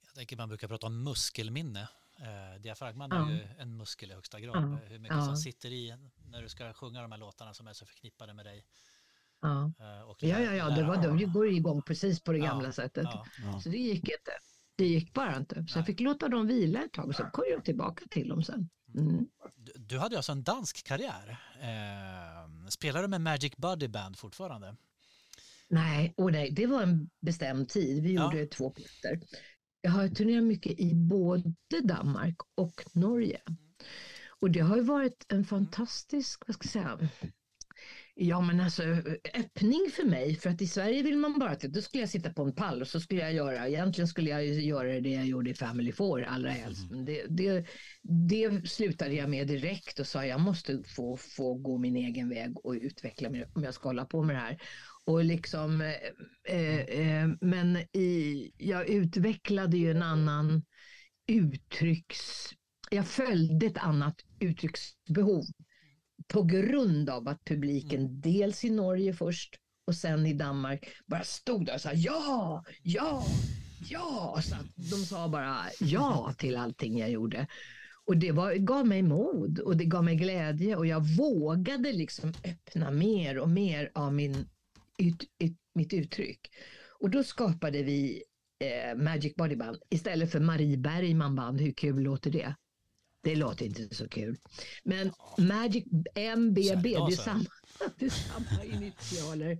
Jag tänker man brukar prata om muskelminne. Eh, diafragman Ja. är ju en muskel i högsta grad. Ja. Hur mycket Ja. som sitter i när du ska sjunga de här låtarna som är så förknippade med dig. Ja, Eh, och det ja, ja, ja det var, det går igång precis på det Ja, gamla sättet. Ja. Ja. Så det gick inte. Det gick bara inte. Så Nej. jag fick låta dem vila ett tag och så kom jag tillbaka till dem sen. Mm. Du, du hade ju alltså en dansk karriär. Eh, spelar du med Magic Buddy Band fortfarande? Nej, och nej, det var en bestämd tid. Vi Ja. gjorde två plattor. Jag har turnerat mycket i både Danmark och Norge. Och det har ju varit en fantastisk, vad ska jag säga, ja men alltså öppning för mig. För att i Sverige vill man bara, att då skulle jag sitta på en pall och så skulle jag göra, egentligen skulle jag göra det jag gjorde i Family Four allra helst. Men det, det, det slutade jag med direkt och sa jag måste få, få gå min egen väg och utveckla mig om jag ska hålla på med det här. Och liksom, eh, eh, men i, jag utvecklade ju en annan uttrycks... Jag följde ett annat uttrycksbehov på grund av att publiken dels i Norge först och sen i Danmark bara stod där och sa ja, ja, ja. Så att de sa bara ja till allting jag gjorde. Och det var, gav mig mod och det gav mig glädje och jag vågade liksom öppna mer och mer av min ut, ut, mitt uttryck. Och då skapade vi eh, Magic Body Band istället för Marie Bergman Band. Hur kul låter det? Det låter inte så kul. Men Magic MBB, det är samma, det är samma initialer.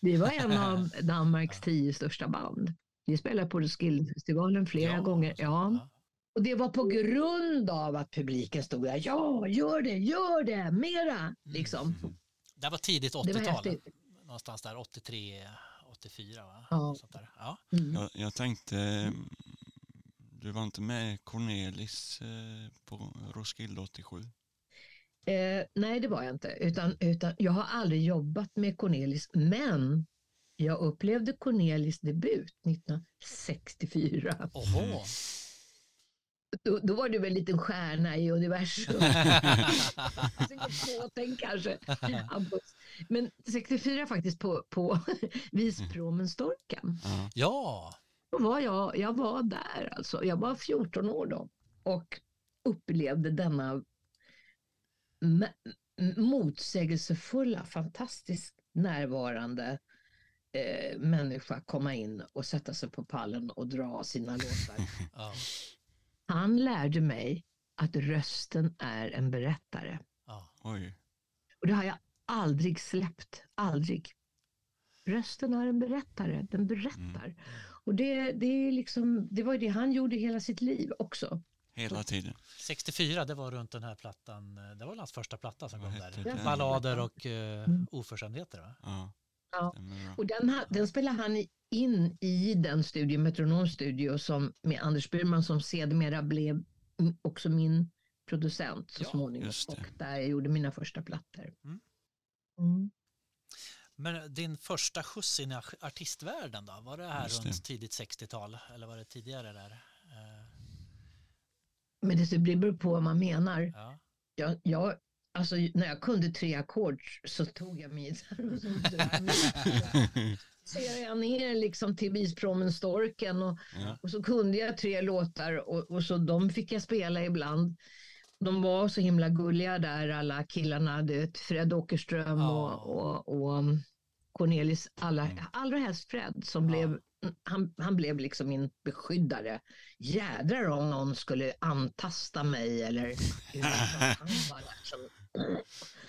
Vi var en av Danmarks tio största band. Vi spelade på Roskildefestivalen flera Ja, gånger. Ja. Och det var på grund av att publiken stod där. Ja, gör det, gör det, mera. Liksom. Det var tidigt Det var 80-tal. häftigt. Någonstans där 83, 84 va? Ja. Sånt där. Ja. Mm. Jag, jag tänkte, mm, du var inte med Cornelis eh, på Roskilde 87? Eh, nej, det var jag inte. Utan, utan jag har aldrig jobbat med Cornelis, men jag upplevde Cornelis debut 1964. Oho. Då, då var du väl en liten stjärna i universum. Säkert påtänkt kanske. Men 64 faktiskt på, på Vispromenstorken. Ja. Ja, Då var jag, jag var där alltså. Jag var 14 år då och upplevde denna motsägelsefulla, fantastiskt närvarande eh, människa komma in och sätta sig på pallen och dra sina låtar. ja, Han lärde mig att rösten är en berättare. Oj. Och det har jag aldrig släppt. Aldrig. Rösten är en berättare. Den berättar. Och det, det, är liksom, det var ju det han gjorde hela sitt liv också. Hela tiden. 64, det var runt den här plattan. Det var hans första platta som Vad kom där. den? Ballader och uh, Mm. oförskämdheter va? Ja, Ja. Och den, den spelar han in i den studio, Metronom Studio, som, med Anders Burman som sedermera blev också min producent så Ja, småningom. Och där jag gjorde mina första plattor. Mm. Mm. Men din första skjuts in i ar- artistvärlden då? Var det här Just runt det. tidigt 60-tal eller var det tidigare där? Eh, Men det beror på vad man menar. ja. Jag, jag, alltså, när jag kunde tre ackord så tog jag min gitarr och så serade jag ner liksom till Bispråmen-storken och, Ja. och så kunde jag tre låtar och, och så de fick jag spela ibland. De var så himla gulliga där alla killarna, det, Fred Åkerström Ja. och, och, och Cornelis, alla, Mm. allra helst Fred som Ja. blev han, han blev liksom min beskyddare. Jädrar om någon skulle antasta mig eller han var där som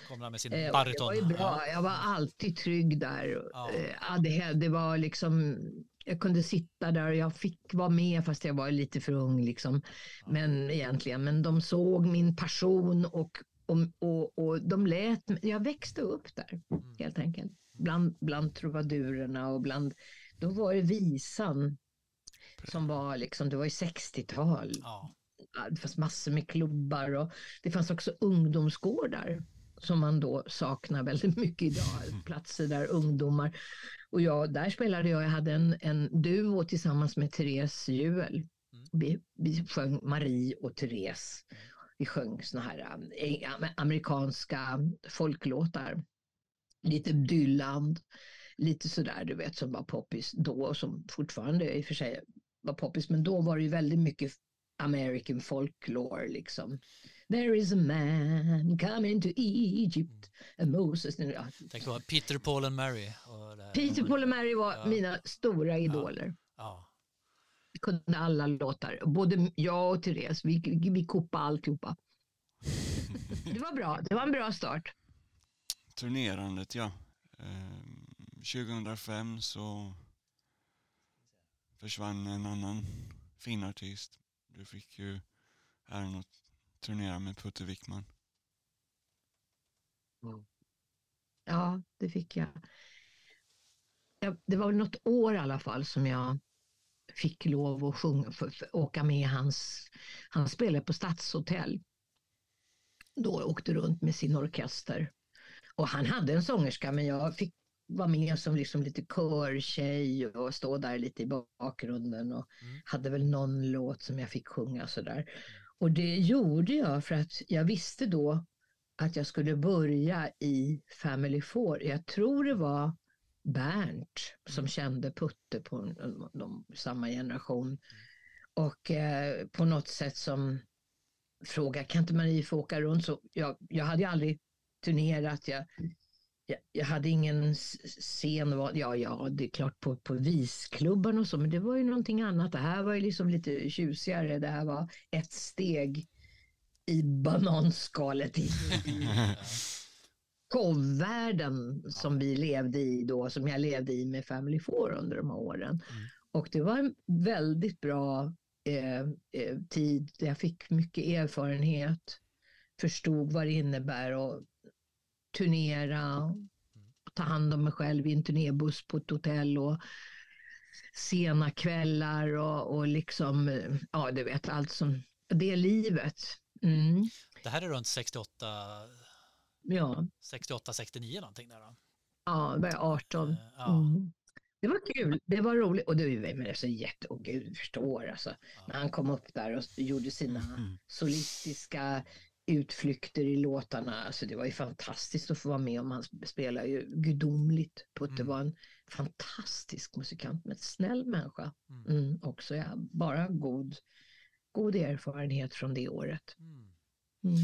Kom där med sin Eh, och Det var ju bra. Jag var alltid trygg där. Ja. Eh, Ja, det, det var liksom, jag kunde sitta där och jag fick vara med fast jag var lite för ung. Liksom. Men egentligen, men de såg min passion och, och, och, och de lät Jag växte upp där Mm. helt enkelt. Bland, bland trubadurerna och bland, då var det visan som var liksom, det var ju 60-tal. Ja. Det fanns massor med klubbar och det fanns också ungdomsgårdar som man då saknar väldigt mycket idag. Platser där ungdomar och jag, där spelade jag, jag hade en, en duo tillsammans med Therese Juel. Vi, vi sjöng Marie och Therese. Vi sjöng såna här eh, amerikanska folklåtar. Lite Dylan, lite sådär du vet som var poppis då och som fortfarande i och för sig var poppis. Men då var det ju väldigt mycket American folklore liksom. There is a man coming to Egypt, and Moses. Ja. Tänk på Peter, Paul and Mary. Peter, Paul och Mary var Ja. mina stora idoler. Ja. Vi kunde alla låtar. Både jag och Therese, vi, vi, vi kopade alltihopa. Det var bra, det var en bra start. Turnerandet, ja. Ehm, 2005 så försvann en annan fin artist. Du fick ju äran att turnera med Putte Wickman. Mm. Ja, det fick jag. Ja, det var väl något år i alla fall som jag fick lov att sjunga, för, för, åka med hans, han spelade på Stadshotell. Då åkte runt med sin orkester. Och han hade en sångerska men jag fick vara med som liksom lite körtjej och stå där lite i bakgrunden och Mm. hade väl någon låt som jag fick sjunga sådär. Och det gjorde jag för att jag visste då att jag skulle börja i Family Four. Jag tror det var Bernt som kände Putte på de, de, samma generation. Och eh, på något sätt som fråga, kan inte Marie få åka runt? Så jag, jag hade ju aldrig turnerat. Jag, jag, jag hade ingen scen. var- Ja, ja, det är klart på, på visklubban och så, men det var ju någonting annat. Det här var ju liksom lite tjusigare. Det här var ett steg i bananskalet i, showvärlden som vi levde i då, som jag levde i med Family Four under de här åren. Och det var en väldigt bra eh, eh, tid. Jag fick mycket erfarenhet, förstod vad det innebär att turnera, ta hand om mig själv i en turnébuss på ett hotell och sena kvällar och, och liksom, ja du vet allt som, det livet Mm. Det här är runt 68, Ja, 68 69 någonting där då. ja, jag var 18. Eh, Ja, Mm. Det var kul, det var roligt. Och det men det är så jätte, och gud förstår alltså. När han kom upp där och gjorde sina Mm. solistiska utflykter i låtarna. Alltså det var ju fantastiskt att få vara med om. Han spelar ju gudomligt. Putte Mm. var en fantastisk musikant, men snäll människa Mm. mm, också. Ja, bara god, god erfarenhet från det året. Mm. Mm.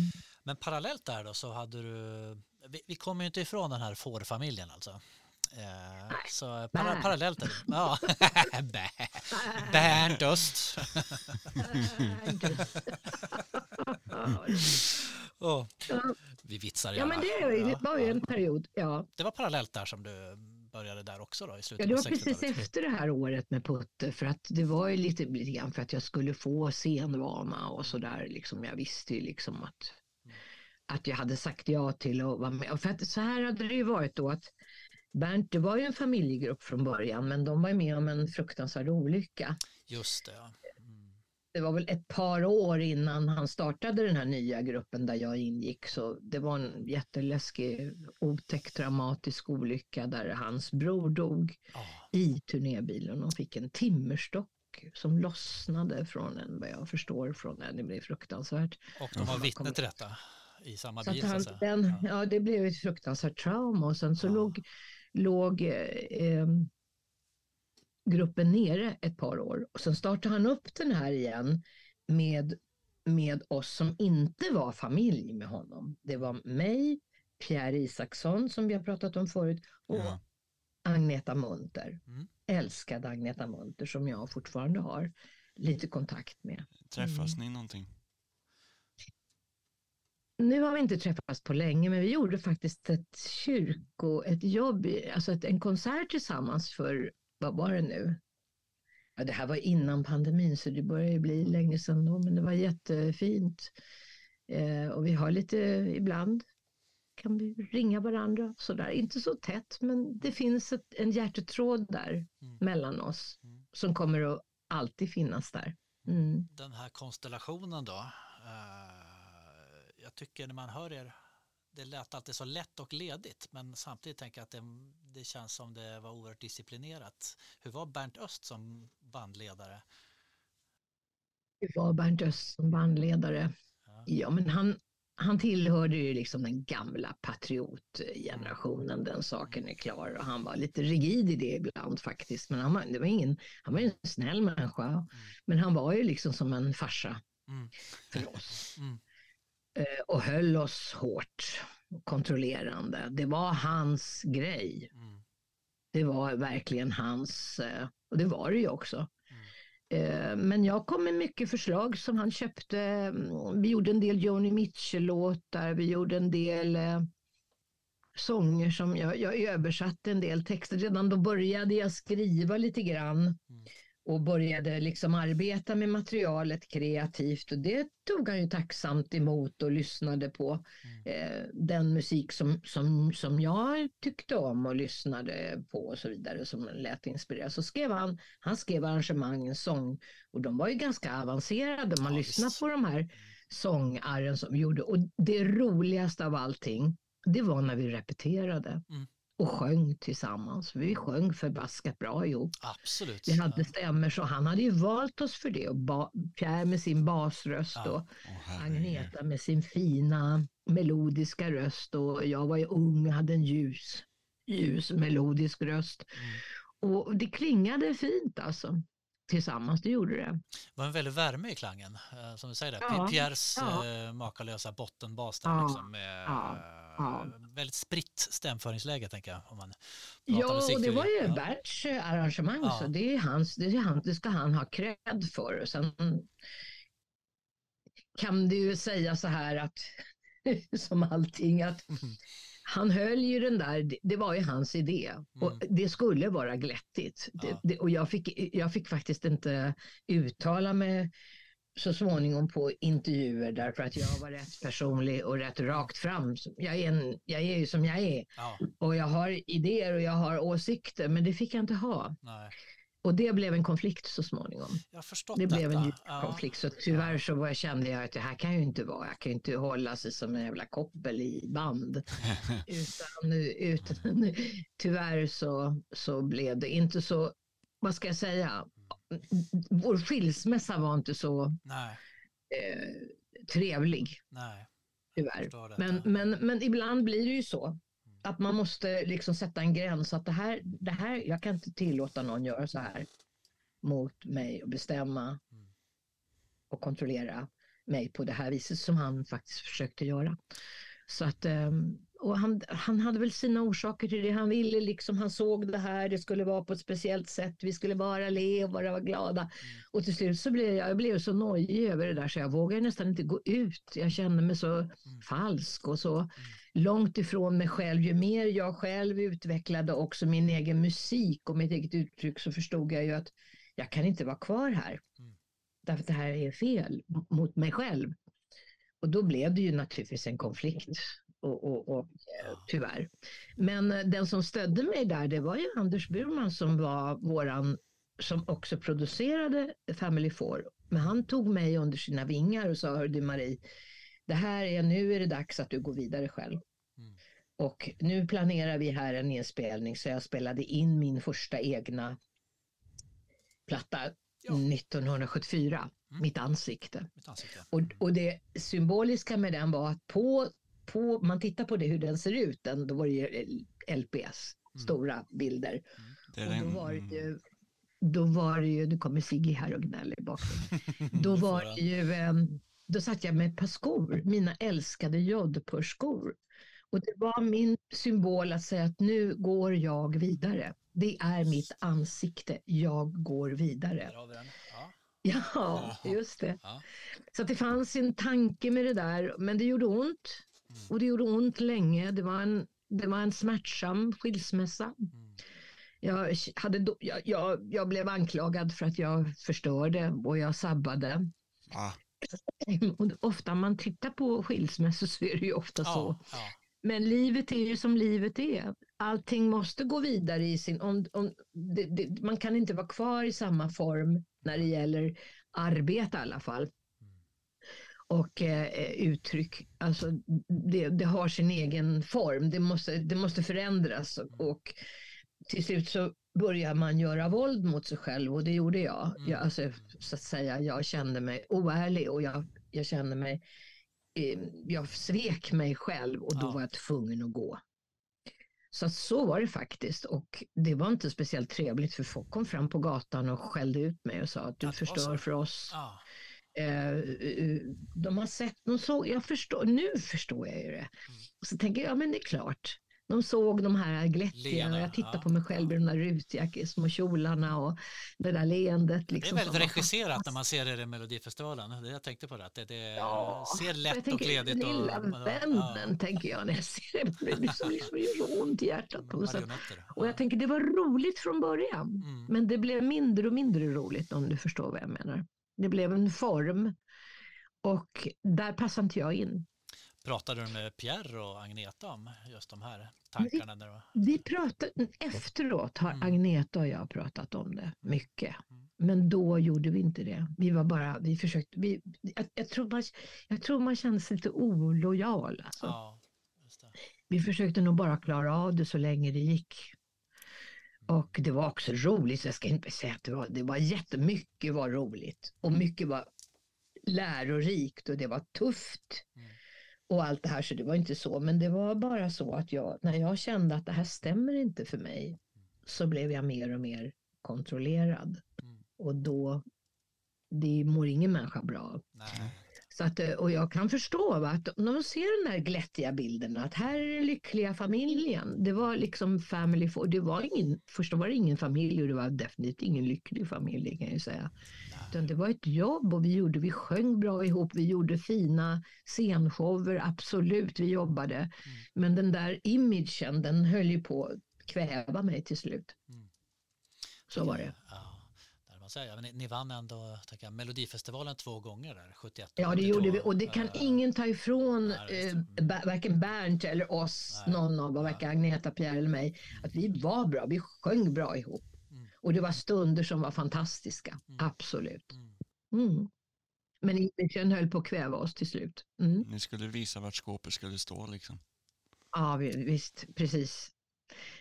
Men parallellt där då så hade du, vi, vi kommer ju inte ifrån den här fårfamiljen alltså. Eh, så para, parallellt där, ja. Bernt Öst. Ja. vi vitsar ja, men gärna. det var ju- en period. Ja. Det var parallellt där som du började där också då i slutet Ja, det var precis 60-talet. efter det här året med Putte för att det var ju lite, lite grann för att jag skulle få scenvana och sådär. Liksom. Jag visste ju liksom att, att jag hade sagt ja till att vara med. Och För att så här hade det ju varit då att Bernt, det var ju en familjegrupp från början men de var med om en fruktansvärd olycka. Just det, ja. Det var väl ett par år innan han startade den här nya gruppen där jag ingick så det var en jätteläskig, otäck, dramatisk olycka där hans bror dog Ja, i turnébilen och fick en timmerstock som lossnade från en, vad jag förstår, från en. Det blev fruktansvärt. och de var Ja. vittne till detta i samma Så bil så han, säga. den, Ja. ja, det blev ett fruktansvärt trauma och sen så Ja. låg, låg eh, gruppen nere ett par år och sen startade han upp den här igen med, med oss som inte var familj med honom. Det var mig, Pierre Isaksson som vi har pratat om förut och Ja. Agneta Munter. Mm. Älskade Agneta Munter som jag fortfarande har lite kontakt med. Träffas ni någonting? Nu har vi inte träffats på länge men vi gjorde faktiskt ett kyrko, ett jobb, alltså ett, en konsert tillsammans för, vad var det nu? Ja, det här var innan pandemin så det börjar ju bli länge sedan då men det var jättefint. Eh, och vi har lite, ibland kan vi ringa varandra sådär, inte så tätt men det finns ett, en hjärtetråd där Mm. mellan oss Mm. som kommer att alltid finnas där. Mm. Den här konstellationen då. Eh, jag tycker när man hör er, det lät alltid så lätt och ledigt men samtidigt tänker jag att det, det känns som det var oerhört disciplinerat. Hur var Bernt Öst som bandledare? Det var Bernt Öst som bandledare. Ja. Ja, men han, han tillhörde ju liksom den gamla patriotgenerationen, den saken är klar. Och han var lite rigid i det ibland faktiskt. Men han var, det var ingen, han var ju en snäll människa. Men han var ju liksom som en farsa Mm. för oss. Mm. Eh, och höll oss hårt kontrollerande. Det var hans grej. Mm. Det var verkligen hans, eh, och det var det ju också. Eh, Men jag kom med mycket förslag som han köpte. Mm, Vi gjorde en del Joni Mitchell-låtar, vi gjorde en del sånger som jag, jag översatte en del texter. Redan då började jag skriva lite grann och började liksom arbeta med materialet kreativt och det tog han ju tacksamt emot och lyssnade på eh, den musik som, som, som jag tyckte om och lyssnade på och så vidare som lät inspirerad. Så skrev han, han skrev arrangemang, sång och de var ju ganska avancerade. Man Ja, lyssnar visst. på de här sångarren som vi gjorde och det roligaste av allting det var när vi repeterade Mm. Och sjöng tillsammans. Vi sjöng förbaskat bra ihop. Absolut. Vi hade stämmer så han hade ju valt oss för det och ba, Pierre med sin basröst Ja. och herregud. Agneta med sin fina melodiska röst och jag var ju ung och hade en ljus, ljus melodisk röst. Mm. Och det klingade fint alltså. Tillsammans, det gjorde det. Det var en väldig värme i klangen, eh, som du säger. Där. Ja, Pierres ja. eh, makalösa bottenbas där, Ja, liksom, med ja, ja. eh, väldigt spritt stämföringsläge, tänker jag. Om man Ja, och det var ju Ja. Berts arrangemang Ja. så det är hans, det, är han, det ska han ha cred för. Sen kan du ju säga så här att, som allting, att Mm. han höll ju den där, det, det var ju hans idé. Och Mm. det skulle vara glättigt. Det, Ja. det, och jag fick, jag fick faktiskt inte uttala mig så småningom på intervjuer därför att jag var rätt personlig och rätt rakt fram. Jag är, en, jag är ju som jag är Ja, och jag har idéer och jag har åsikter men det fick jag inte ha. nej. Och det blev en konflikt så småningom. Jag Det detta. blev en djup Ja. konflikt. Så tyvärr så var, kände jag att det här kan ju inte vara. Jag kan ju inte hålla sig som en jävla koppel i band. utan, utan tyvärr så, så blev det inte så, vad ska jag säga, vår skilsmässa var inte så eh, trevlig. nej. Tyvärr. Men, men, men ibland blir det ju så att man måste liksom sätta en gräns. Att det här, det här, jag kan inte tillåta någon göra så här mot mig och bestämma Mm. och kontrollera mig på det här viset som han faktiskt försökte göra. Så att, ehm, och han, han hade väl sina orsaker till det. Han ville liksom, han såg det här, det skulle vara på ett speciellt sätt. Vi skulle bara le och bara vara glada. Och till slut så blev jag, jag blev så nojig över det där så jag vågade nästan inte gå ut. Jag kände mig så falsk och så långt ifrån mig själv. Ju mer jag själv utvecklade också min egen musik och mitt eget uttryck så förstod jag ju att jag kan inte vara kvar här. Mm. Därför att det här är fel mot mig själv. Och då blev det ju naturligtvis en konflikt. Och, och, och, eh, tyvärr. Men eh, den som stödde mig där, det var ju Anders Burman som var våran, som också producerade Family Four. Men han tog mig under sina vingar och sa, hör du Marie, det här är, nu är det dags att du går vidare själv. Mm. Och nu planerar vi här en inspelning så jag spelade in min första egna platta Ja. 1974, Mm. Mitt ansikte. Mitt ansikte. Och, och det symboliska med den var att på, på, man tittar på det hur den ser ut, den, då var det ju LPS, Mm. stora bilder. Det är Och då var det mm, ju, då var det ju, nu kommer Sigge här och gnäller i bakgrunden. Då var det ju, ehm, då satt jag med ett par skor, mina älskade jodpurskor. Och det var min symbol att säga att nu går jag vidare. Det är mitt ansikte, jag går vidare. Ja. Just det. Så det fanns en tanke med det där, men det gjorde ont. Mm. Och det gjorde ont länge. Det var en, det var en smärtsam skilsmässa. Mm. Jag, hade då, jag, jag, jag blev anklagad för att jag förstörde och jag sabbade. ah, Och ofta man tittar på skilsmässor så är det ju ofta så. Ja, ja. Men livet är ju som livet är. Allting måste gå vidare i sin... Om, om, det, det, man kan inte vara kvar i samma form när det gäller arbete i alla fall. Och eh, uttryck. Alltså, det, det har sin egen form. Det måste, det måste förändras. Och till slut så börjar man göra våld mot sig själv och det gjorde jag. Mm. jag alltså, så att säga, jag kände mig oärlig och jag, jag kände mig eh, jag svek mig själv och då Ja. var jag tvungen att gå. Så att så var det faktiskt och det var inte speciellt trevligt för folk kom fram på gatan och skällde ut mig och sa att du förstör för oss. Ja. Eh, eh, de har sett, de såg, jag förstår, nu förstår jag ju Mm. det. Så tänker jag, ja men det är klart. De såg de här glättiga, jag tittar ja. på mig själv i de där rutiga små kjolarna och det där leendet. Det är Liksom, väldigt som regisserat när man ser det i Melodifestivalen. Det jag tänkte på det, att det, det Ja, ser lätt och tänker, ledigt den och... lilla vännen, tänker jag när jag ser det. Det liksom, liksom gör så ont i hjärtat på något. Och jag tänker, det var roligt från början. Mm. Men det blev mindre och mindre roligt om du förstår vad jag menar. Det blev en form. Och där passade inte jag in. Pratade du med Pierre och Agneta om just de här tankarna? Där? Vi pratade, efteråt har Mm. Agneta och jag pratat om det mycket. Mm. Men då gjorde vi inte det. Vi var bara, vi försökte, vi, jag, jag, tror man, jag tror man kände sig lite olojal. Alltså. Ja. Vi försökte nog bara klara av det så länge det gick. Och det var också roligt, jag ska inte säga att det var, det var jättemycket var roligt. Och mycket var lärorikt och det var tufft. Mm. Och allt det här, så det var inte så. Men det var bara så att jag, när jag kände att det här stämmer inte för mig, så blev jag mer och mer kontrollerad. Mm. Och då, det mår ingen människa bra av. Nej. Så att, eh, och jag kan förstå va, att när de ser den här glättiga bilden att här är den lyckliga familjen. Det var liksom family, for, det var ingen, först var det ingen familj och det var definitivt ingen lycklig familj kan jag säga. Utan det var ett jobb och vi gjorde, vi sjöng bra ihop, vi gjorde fina scenshower, absolut, vi jobbade. Men den där imagen, den höll ju på att kväva mig till slut. Mm. Så var det. Ja, säger. Men ni, ni vann ändå jag, Melodifestivalen två gånger där, 71 och Ja, det 72. gjorde vi och det kan Ja. ingen ta ifrån Nej, eh, varken Bernt eller oss, Nej. någon av Nej. varken Agneta, Pierre eller mig, att vi var bra, vi sjöng bra ihop. Mm. Och det var stunder som var fantastiska, Mm. absolut. Mm. Mm. Men imagen höll på att kväva oss till slut. Mm. Ni skulle visa vart skåpet skulle stå liksom. Ja, vi- visst, precis.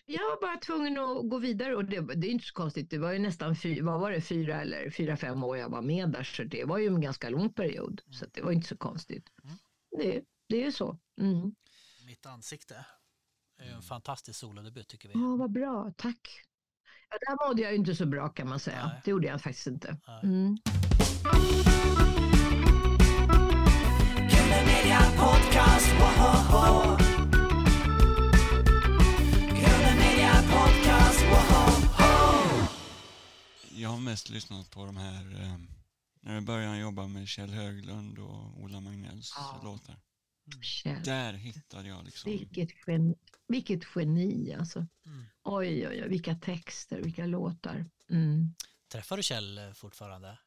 Jag var bara tvungen att gå vidare och det, det är inte så konstigt. Det var ju nästan fy, vad var det, fyra eller fyra, fem år jag var med där, så det var ju en ganska lång period. Så att det var inte så konstigt. Mm. Det, det är ju så. Mm. Mitt ansikte är en fantastisk solodebut tycker vi. Ja, vad bra, tack. Ja, där mådde jag ju inte så bra kan man säga. Nej. Det gjorde jag faktiskt inte. Nej. Mm. Podcast, Jag har mest lyssnat på de här eh, när jag började jobba med Kjell Höglund och Ola Magnells Ja. låtar. Kjell, Där hittade jag liksom. vilket, geni, vilket geni alltså. Mm. Oj, oj, oj, vilka texter, vilka låtar. Mm. Träffar du Kjell eh, fortfarande?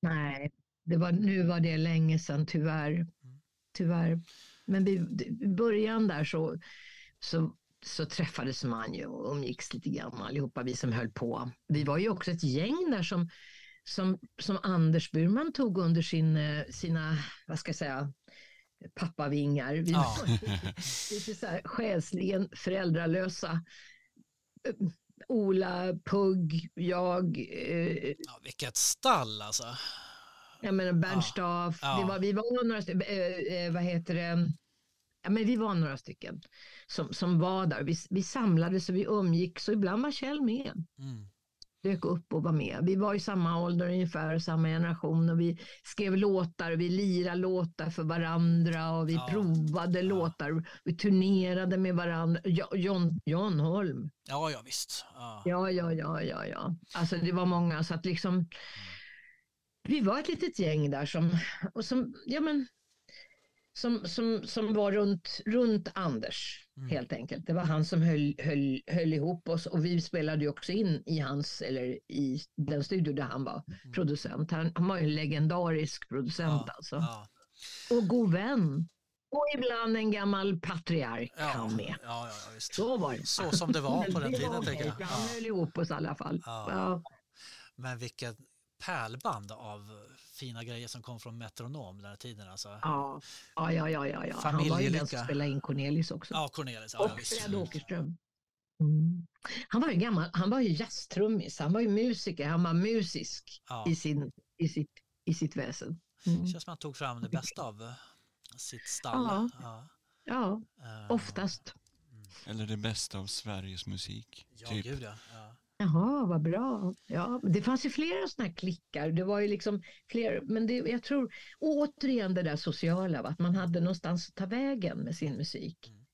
Nej, det var, nu var det länge sedan tyvärr. Tyvärr. Men vi- i början där så, så, så träffades man ju och umgicks lite grann allihopa vi som höll på. Vi var ju också ett gäng där som, som, som Anders Burman tog under sin, eh, sina, vad ska jag säga, pappavingar. Vi Ja. var lite så här själsligen föräldralösa. Eh, Ola, Pugg, jag, eh, Ja, vilket stall alltså. jag menar Bernstaff, Ja. Det var, vi var några eh, eh, vad heter det, ja, men vi var några stycken som, som var där. Vi, vi samlades och vi umgicks och ibland var Kjell med. Mm. Dök upp och var med. Vi var i samma ålder ungefär, samma generation och vi skrev låtar och vi lirade låtar för varandra och vi Ja. provade låtar. Vi turnerade med varandra. Jo- John, John Holm. Ja, ja visst. Ja. Ja, ja, ja, ja, ja. Alltså det var många så att liksom vi var ett litet gäng där som, och som, ja men, som, som, som var runt, runt Anders Mm. helt enkelt. Det var han som höll, höll, höll ihop oss och vi spelade också in i hans, eller i den studio där han var producent. Han, han var ju en legendarisk producent Mm. Ja, alltså. ja, Och god vän. Och ibland en gammal patriark ja, han med. ja, ja, visst. Så var det. Så som det var på den tiden, var jag. Han höll ihop oss i alla fall. Men vilket pärlband av fina grejer som kom från Metronom den här tiden. Alltså. Ja, ja, ja, ja, ja. Han var ju den som spelade in Cornelis också. Ja, Cornelis. Ja, och. Fred Åkerström. Mm. Han var ju gammal, han var ju jazztrummis, han var ju musiker, han var musisk Ja. i, sin, i, sitt, i sitt väsen. Mm. Det känns som att han tog fram det bästa av sitt stall. Ja. Ja. Ja, Eh, oftast. Eller det bästa av Sveriges musik. Ja, typ. gud ja. ja. Jaha, vad bra. Ja, det fanns ju flera sådana här klickar. Det var ju liksom fler, men det, jag tror återigen det där sociala, va? att man hade någonstans att ta vägen med sin musik. Mm.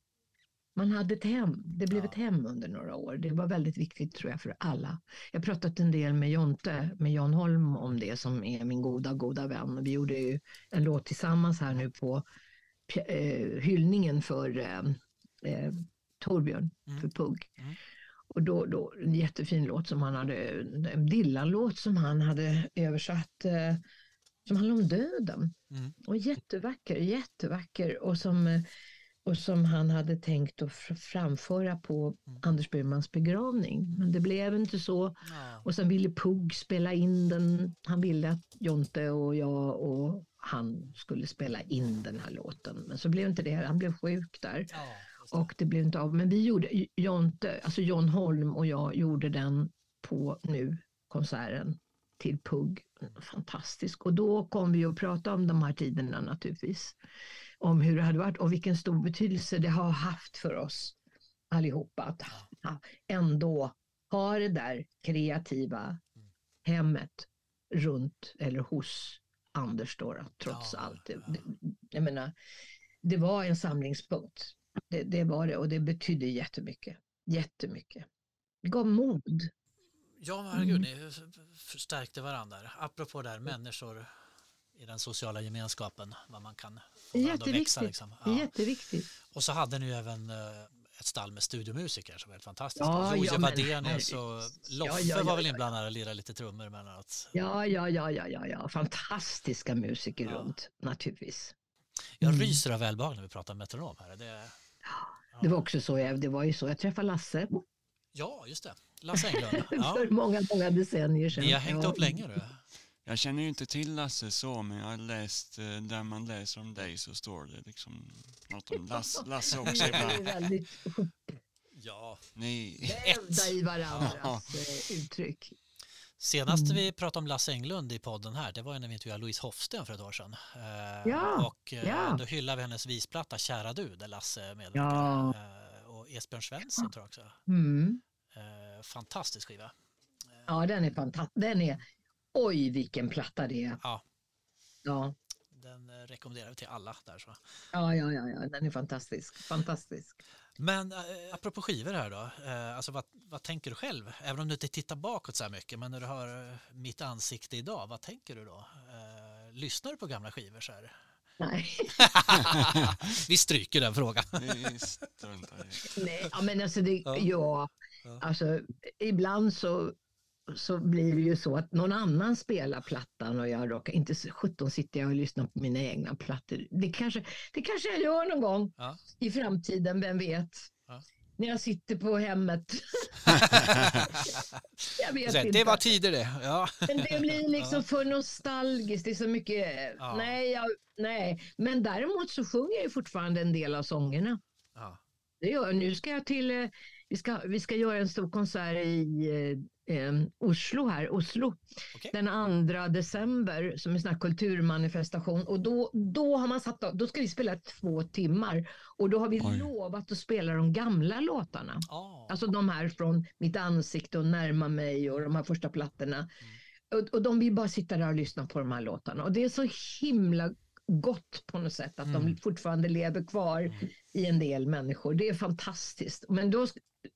Man hade ett hem, det blev Ja. ett hem under några år. Det var väldigt viktigt tror jag för alla. Jag har pratat en del med Jonte, med Jan Holm om det som är min goda, goda vän. Vi gjorde ju en låt tillsammans här nu på eh, hyllningen för eh, eh, Torbjörn, Mm. för Pugg. Mm. Och då, då en jättefin låt som han hade, en Dylan-låt som han hade översatt eh, som handlar om döden. Mm. Och jättevacker, jättevacker och som, eh, och som han hade tänkt att fr- framföra på Mm. Anders Burmans begravning. Men det blev inte så. Ja. Och sen ville Pugg spela in den. Han ville att Jonte och jag och han skulle spela in den här låten. Men så blev inte det. Han blev sjuk där. Det. Och det blev inte av. Men vi gjorde, Jonte, alltså John Holm och jag gjorde den på nu konserten till Pugg. Fantastisk. Och då kom vi att prata om de här tiderna naturligtvis. Om hur det hade varit och vilken stor betydelse det har haft för oss allihopa. Att ändå ha det där kreativa hemmet runt eller hos Anders då, trots Ja, allt. Ja. jag menar, det var en samlingspunkt. Det, det var det och det betydde jättemycket. Jättemycket. Det gav mod. Ja, herregud, Mm. ni förstärkte varandra. Apropå där, människor i den sociala gemenskapen, vad man kan få varandra att växa. Liksom. Ja. jätteviktigt. Och så hade ni ju även eh, ett stall med studiomusiker som var helt fantastiskt. Ja, Joje ja, och Loffe Ja, ja, var väl inblandad och lirade lite trummor emellanåt. Ja, ja, ja, ja, ja, ja. Fantastiska musiker runt naturligtvis. Jag Mm. ryser av välbehag när vi pratar metronom här. Det, Det var också så, jag, det var ju så jag träffade Lasse. ja, just det. Lasse Englund. Ja. för många, många decennier sedan. Ni har hängt Ja. upp länge du. Jag känner ju inte till Lasse så, men jag har läst, eh, där man läser om dig så står det liksom något om Lasse, Lasse också Det är ibland. väldigt Ja. Ni, vävda i varandras eh, uttryck. Senast Mm. vi pratade om Lasse Englund i podden här, det var när vi intervjuade Louise Hofsten för ett år sedan. Eh, Ja, och eh, ja. då hyllade vi hennes visplatta Kära du, där Lasse medverkar. Ja. Eh, och Esbjörn Svensson tror jag också. Mm. Fantastisk skiva. Ja, den är fantastisk. Den är, oj vilken platta det är. Ja. Ja, Den rekommenderar vi till alla där så. ja, ja, ja, ja. den är fantastisk. Fantastisk. Men eh, apropå skivor här då, eh, alltså vad, vad tänker du själv? Även om du inte tittar bakåt så här mycket, men när du hör eh, mitt ansikte idag, vad tänker du då? Eh, lyssnar du på gamla skivor så här? Nej, Vi stryker den frågan. nej, ja, men alltså det, ja. Ja. Alltså ibland så, så blir det ju så att någon annan spelar plattan och jag råkar, inte 17 sitter jag och lyssnar på mina egna plattor. Det kanske, det kanske jag gör någon gång Ja. i framtiden, vem vet? Ja. När jag sitter på hemmet. jag vet här, inte. Det var tider det. Ja. Men det blir liksom för nostalgiskt. Det är så mycket, nej, jag, nej. Men däremot så sjunger jag ju fortfarande en del av sångerna. Det gör jag. Nu ska jag till, eh, vi ska, vi ska göra en stor konsert i eh, Oslo här, Oslo. Okej. Den 2 december som en sån här kulturmanifestation och då, då har man satt, då ska vi spela två timmar och då har vi Oj. lovat att spela de gamla låtarna. Ja. Alltså de här från Mitt ansikte och Närma mig och de här första plattorna. Och, och de vill bara sitta där och lyssna på de här låtarna. Och det är så himla gott på något sätt att Mm. de fortfarande lever kvar i en del människor. Det är fantastiskt. Men då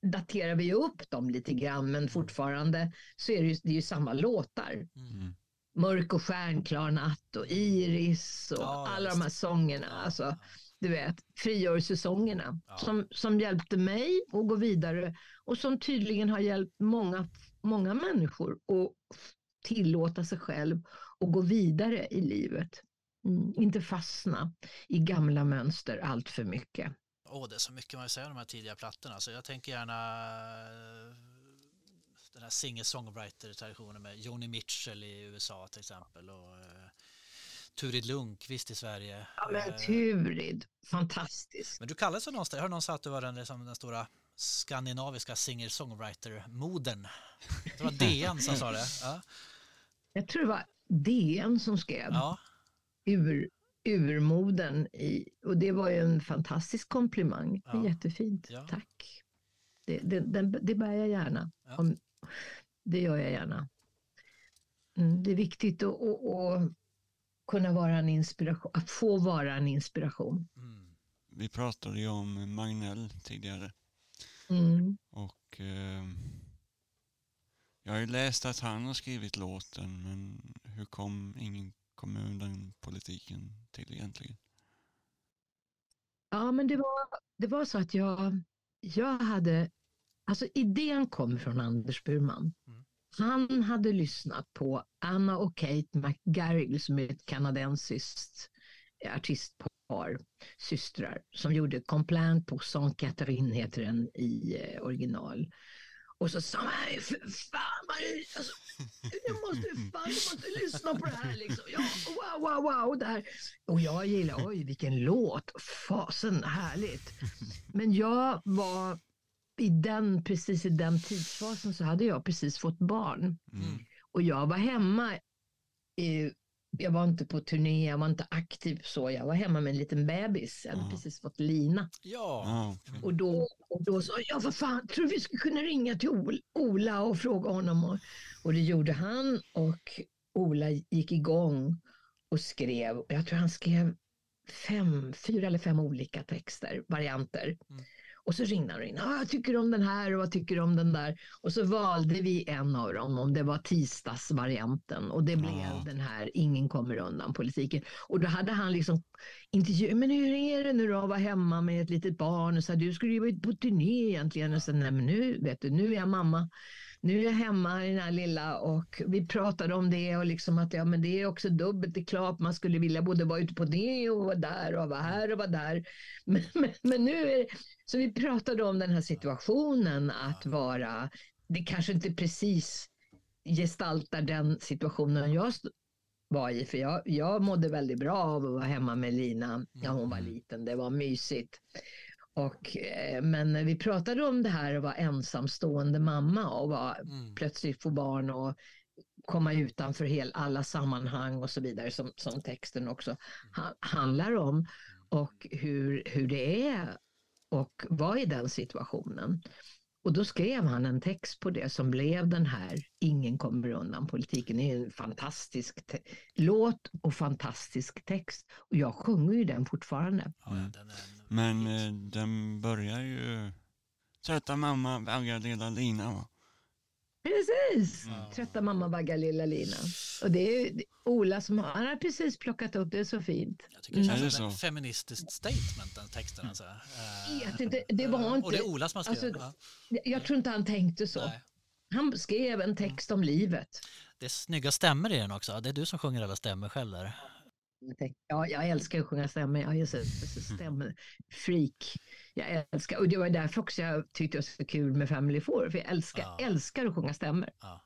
daterar vi upp dem lite grann men fortfarande så är det ju, det är ju samma låtar. Mm. Mörk och stjärnklar natt och Iris och Ja, alla just de här sångerna. Alltså, du vet, frigörelsesångerna Ja. som, som hjälpte mig att gå vidare och som tydligen har hjälpt många, många människor att tillåta sig själv och gå vidare i livet. Mm, inte fastna i gamla mönster allt för mycket. Åh, det är så mycket man vill säga om de här tidiga plattorna. Så jag tänker gärna eh, den här singer-songwriter-traditionen med Joni Mitchell i USA till exempel och eh, Turid Lundqvist i Sverige. Ja, men Eh, Turid, fantastisk. men du kallades för någonstans, jag hörde någon säga att du var den, liksom, den stora skandinaviska singer-songwriter-moden. Det var DN som sa det. Ja. Jag tror det var DN som skrev ja. ur, urmoden i, och det var ju en fantastisk komplimang. Ja. Jättefint, Ja. tack. Det, det, det, det bär jag gärna. Ja. Om, det gör jag gärna. Mm, det är viktigt att, att, att kunna vara en inspiration, att få vara en inspiration. Mm. Vi pratade ju om Magnell tidigare Mm. och eh, jag har ju läst att han har skrivit låten men hur kom ingen kommun den politiken till egentligen? Ja, men det var, det var så att jag, jag hade, alltså idén kom från Anders Burman. Mm. Han hade lyssnat på Anna och Kate McGarrigle som är ett kanadensiskt artistpar, systrar, som gjorde Complant på Saint Catherine heter den i eh, original. Och så sa han, "Nej, för fan, Marie, alltså, du måste, fan, du måste lyssna på det här liksom. Ja, wow, wow, wow, det här. Och jag gillar, oj vilken låt, fasen härligt. Men jag var i den, precis i den tidsfasen så hade jag precis fått barn. Mm. Och jag var hemma, i, jag var inte på turné, jag var inte aktiv så, jag var hemma med en liten bebis. Jag hade Ja. precis fått lina. Ja. Och då, och då sa jag, vad fan, tror du vi skulle kunna ringa till Ol- Ola och fråga honom? Och, och det gjorde han och Ola gick igång och skrev, jag tror han skrev fem, fyra eller fem olika texter, varianter. Mm. Och så ringde han och ringde, ah, jag tycker om den här och vad tycker du om den där? Och så valde vi en av dem, om det var tisdagsvarianten och det blev Ja. den här Ingen kommer undan politiken. Och då hade han liksom intervju, men hur är det nu då att vara hemma med ett litet barn? Och så här, du skulle ju varit på turné egentligen. Och så, nej men nu, vet du, nu är jag mamma. Nu är jag hemma i den här lilla och vi pratade om det och liksom att ja men det är också dubbelt, det är klart man skulle vilja både vara ute på det och vara där och vara här och vara där. Men, men, men nu är det, så vi pratade om den här situationen att vara det kanske inte precis gestaltar den situationen jag var i. För jag, jag mådde väldigt bra av att vara hemma med Lina när hon var Mm. liten. Det var mysigt. Och, eh, men vi pratade om det här att vara ensamstående mamma och vara, Mm. plötsligt få barn och komma utanför hel, alla sammanhang och så vidare som, som texten också ha, handlar om. Och hur, hur det är och vara i den situationen. Och då skrev han en text på det som blev den här Ingen kommer undan politiken. Det är en fantastisk låt och fantastisk text. Och jag sjunger ju den fortfarande. Ja, den är Men eh, den börjar ju... Trötta mamma vaggar lilla Lina va? Precis! Ja. Trötta mamma vaggar lilla Lina. Och det är Ola som har, han har precis plockat upp det, är så fint. Jag tycker det Mm. känns Är som ett feministiskt statement den texten. Alltså. Eh, vet inte, det var Och det inte- är Ola som har skrivit. alltså, ja. Jag tror inte han tänkte så. Nej. Han skrev en text om livet. Det är snygga stämmer i den också. Det är du som sjunger alla stämmer själv där. Ja, jag älskar att sjunga stämmor. Jag är så, så stämfreak. Jag älskar, och det var därför också jag tyckte det var så kul med Family Four, för jag älskar, Ja. älskar att sjunga stämmor. Ja.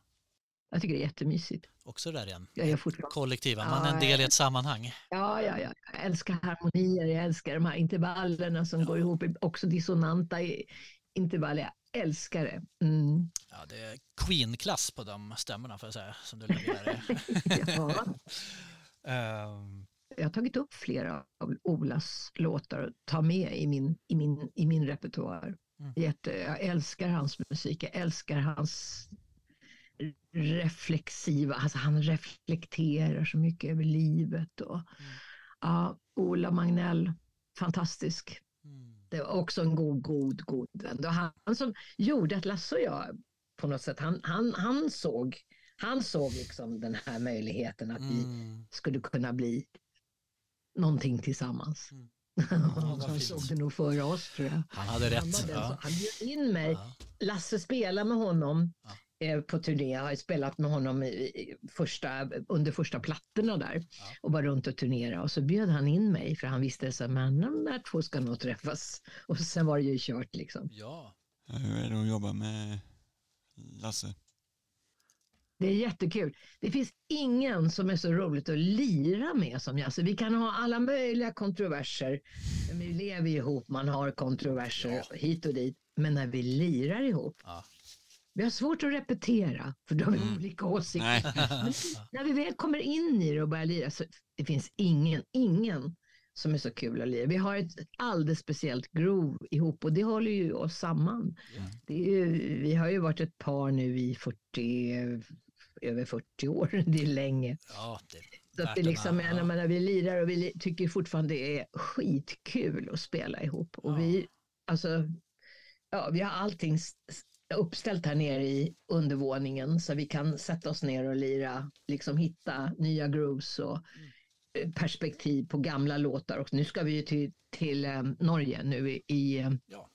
Jag tycker det är jättemysigt. Också där igen. Jag är fortfarande, Kollektiva, Ja, man är en del i ja. ett sammanhang. ja, ja, ja, jag älskar harmonier, jag älskar de här intervallerna som går ihop, också dissonanta intervaller. Jag älskar det. Mm. Ja, det är Queen-klass på de stämmorna får jag säga, som du lägger där. Ja. Jag har tagit upp flera av Olas låtar och tar med i min, i min, i min repertoar. Mm. Jätte, jag älskar hans musik, jag älskar hans reflexiva, alltså han reflekterar så mycket över livet. Och, ja, Ola Magnell, fantastisk. mm. Det var också en god, god, god vän. Var han som gjorde att Lasse och jag på något sätt, han, han, han såg, han såg liksom den här möjligheten att vi Mm. skulle kunna bli någonting tillsammans. Mm. han vad fint. såg det nog före oss tror jag. Han hade Han, rätt. den Ja. som- han bjöd in mig. Ja. Lasse spelar med honom Ja. eh, på turné. Jag har spelat med honom i, i första, under första plattorna där Ja. och var runt och turnera. Och så bjöd han in mig för han visste att de där två ska nog träffas. Och sen var det ju kört liksom. ja. Ja, Hur är det att jobba med Lasse? Det är jättekul. Det finns ingen som är så roligt att lira med som Jasse. Vi kan ha alla möjliga kontroverser. Vi lever ihop, man har kontroverser Ja. hit och dit. Men när vi lirar ihop, Ja. vi har svårt att repetera för då har vi Mm. olika åsikter. Men när vi väl kommer in i det och börjar lira så det finns ingen, ingen som är så kul att lira. Vi har ett alldeles speciellt groove ihop och det håller ju oss samman. Är ju, vi har ju varit ett par nu i 40, över 40 år, det är länge. ja, det är Så att den liksom, ja. menar, vi lirar och vi tycker fortfarande det är skitkul att spela ihop. Och Ja. vi, alltså, ja, vi har allting uppställt här nere i undervåningen så vi kan sätta oss ner och lira, liksom hitta nya grooves och Mm. perspektiv på gamla låtar. Och nu ska vi ju till, till eh, Norge nu i, i eh, Ja.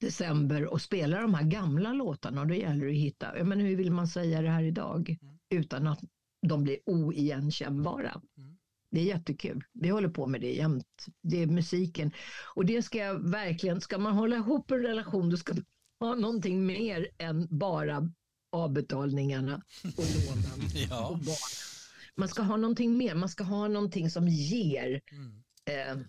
December och spela de här gamla låtarna och då gäller det att hitta, menar, hur vill man säga det här idag Mm. utan att de blir oigenkännbara. Mm. Det är jättekul. Vi håller på med det jämt. Det är musiken. Och det ska jag verkligen, ska man hålla ihop en relation då ska man ha någonting mer än bara avbetalningarna och lånen. Ja. och. Man ska ha någonting mer, man ska ha någonting som ger Mm. eh.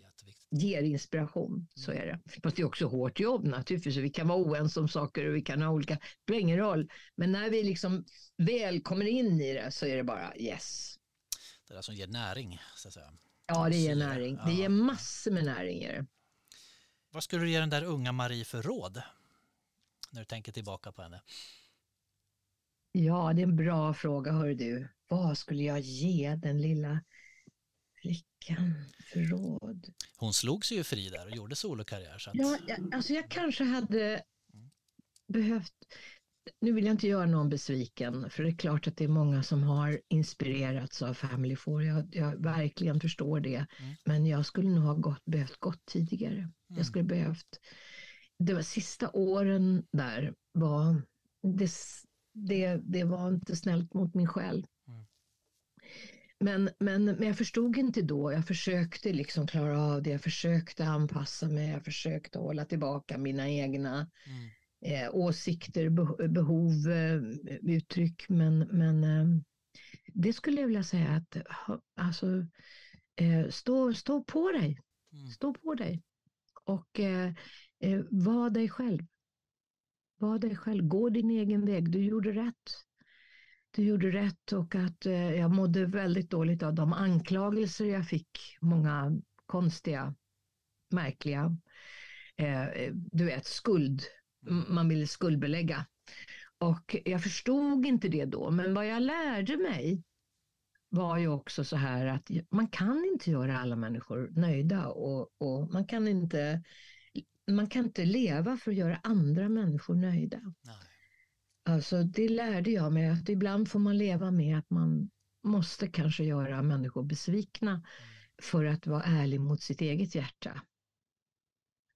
Ger inspiration. Så är det. Fast det är också hårt jobb naturligtvis. så Vi kan vara oense om saker och vi kan ha olika, det spelar ingen roll. Men när vi liksom väl kommer in i det så är det bara yes. Det där som ger näring, så att säga. Ja, det ger näring. Det ger massor med näring i det. Vad skulle du ge den där unga Marie för råd? När du tänker tillbaka på henne. Ja, det är en bra fråga, hör du. Vad skulle jag ge den lilla flickan för råd? Hon slog sig ju fri där och gjorde solokarriär. Så att, Ja, jag, alltså jag kanske hade behövt... Nu vill jag inte göra någon besviken, för det är klart att det är många som har inspirerats av Family Four. Jag, jag verkligen förstår det. Mm. Men jag skulle nog ha gått, behövt gått tidigare. Mm. Jag skulle behövt... Det var sista åren där var... Det, det, det var inte snällt mot mig själv. Men, men, men jag förstod inte då. Jag försökte liksom klara av det. Jag försökte anpassa mig. Jag försökte hålla tillbaka mina egna Mm. eh, åsikter, be- behov, eh, uttryck. Men, men eh, det skulle jag vilja säga att alltså, eh, stå, stå på dig. Mm. Stå på dig. Och eh, eh, var dig själv. Var dig själv. Gå din egen väg. Du gjorde rätt. Du gjorde rätt och att eh, jag mådde väldigt dåligt av de anklagelser jag fick. Många konstiga, märkliga. Eh, du vet, skuld. M- Man ville skuldbelägga. Och jag förstod inte det då, men vad jag lärde mig var ju också så här att man kan inte göra alla människor nöjda och, och man, kan inte, man kan inte leva för att göra andra människor nöjda. Nej. Alltså det lärde jag mig att ibland får man leva med att man måste kanske göra människor besvikna för att vara ärlig mot sitt eget hjärta.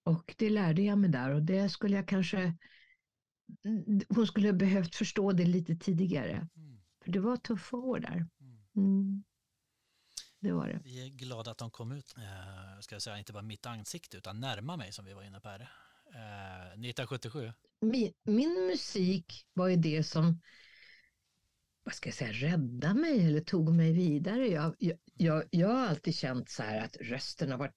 Och det lärde jag mig där och det skulle jag kanske, mm, hon skulle ha behövt förstå det lite tidigare. Mm. För det var tuffa år där. Mm. Mm. Det var det. Vi är glada att de kom ut, eh, ska jag säga, inte bara mitt ansikte utan närma mig som vi var inne på här. Eh, 1977. Min, min musik var ju det som, vad ska jag säga, räddade mig eller tog mig vidare. Jag, jag, jag, jag har alltid känt så här att rösten har varit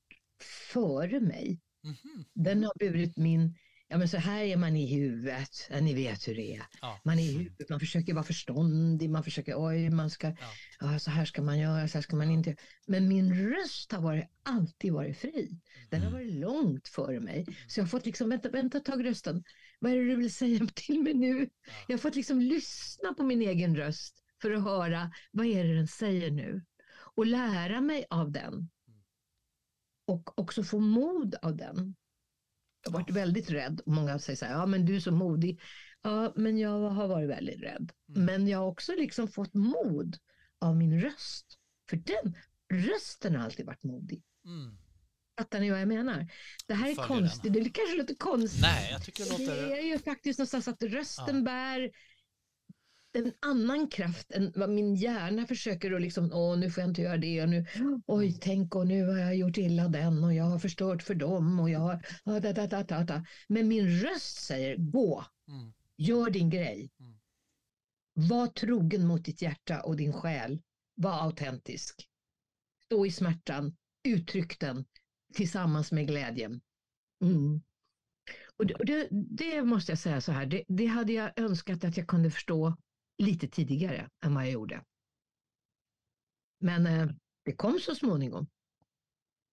före mig. Mhm. Den har burit min, ja men så här är man i huvudet, ja, ni vet hur det är. Ja. Man är i huvudet, man försöker vara förståndig, man försöker, oj, man ska, Ja. ja, så här ska man göra, så här ska man inte. Men min röst har varit, alltid varit fri. Den har Mm. varit långt före mig. Så jag har fått liksom, vänta, vänta ett tag rösten. Vad är det du vill säga till mig nu? Ja. Jag har fått liksom lyssna på min egen röst för att höra, vad är det den säger nu? Och lära mig av den. Och också få mod av den. Jag har varit väldigt rädd. och Många säger så här, ja men du är så modig. Ja, men jag har varit väldigt rädd. Mm. Men jag har också liksom fått mod av min röst. För den rösten har alltid varit modig. Mm. Fattar ni vad jag menar? Det här är konstigt, det kanske låter konstigt. Nej, jag tycker det Det låter... är ju faktiskt någonstans att rösten Ja. bär en annan kraft än vad min hjärna försöker att liksom, åh nu får jag inte göra det och nu, oj tänk och nu har jag gjort illa den och jag har förstört för dem och jag har, da, da, da, da, da. men min röst säger gå, Mm. gör din grej. Mm. Var trogen mot ditt hjärta och din själ, var autentisk. Stå i smärtan, uttryck den tillsammans med glädjen. Mm. Och det, det måste jag säga så här, det, det hade jag önskat att jag kunde förstå lite tidigare än vad jag gjorde. Men eh, det kom så småningom.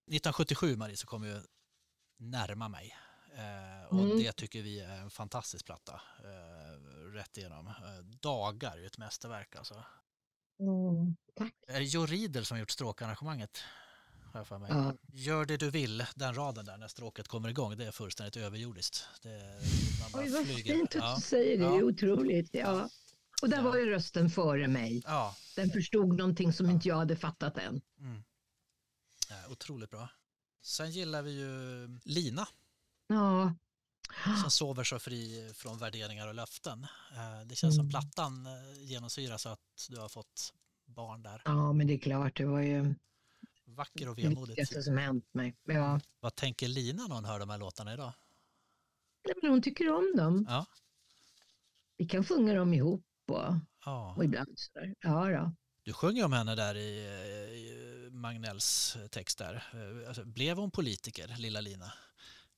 1977 Marie så kom ju Närma mig. Eh, och Mm. det tycker vi är en fantastisk platta. Eh, rätt igenom. Eh, Dagar är ett mästerverk alltså. Mm, tack. Är det Joe Riedel som gjort stråkarrangemanget? Ja. Gör det du vill, den raden där när stråket kommer igång, det är fullständigt överjordiskt. Det, man bara Oj, vad flyger. fint att Ja. du säger det, det är Ja. otroligt. Ja. Och där Ja. var ju rösten före mig. Ja, Den förstod någonting som Ja. inte jag hade fattat än. mm. ja, otroligt bra. Sen gillar vi ju Lina Ja, som sover så fri från värderingar och löften. Eh, Det känns som Mm. plattan eh, genomsyras att du har fått barn där. ja, men det är klart, det var ju Vacker och det vemodigt. viktigaste som hänt mig. Ja. Vad tänker Lina när hon hör de här låtarna idag? Nej, men hon tycker om dem. Ja, Vi kan sjunga dem ihop och, ja. och ibland sådär. Ja, då. Du sjunger om henne där i, i Magnells text där. Alltså, blev hon politiker, lilla Lina?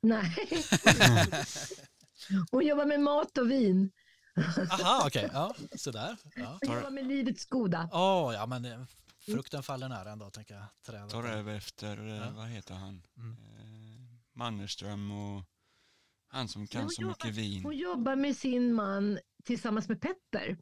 Nej. Hon jobbar med mat och vin. Aha, okej. Ja, sådär. Ja. Hon jobbar med livets goda. Åh, ja, men eh, frukten faller nära ändå, tänker jag. Trädet. Tar över efter, eh, Ja. vad heter han? Mm. Eh, Mannerström och han som kan så jobbar- mycket vin. Hon jobbar med sin man tillsammans med Petter. De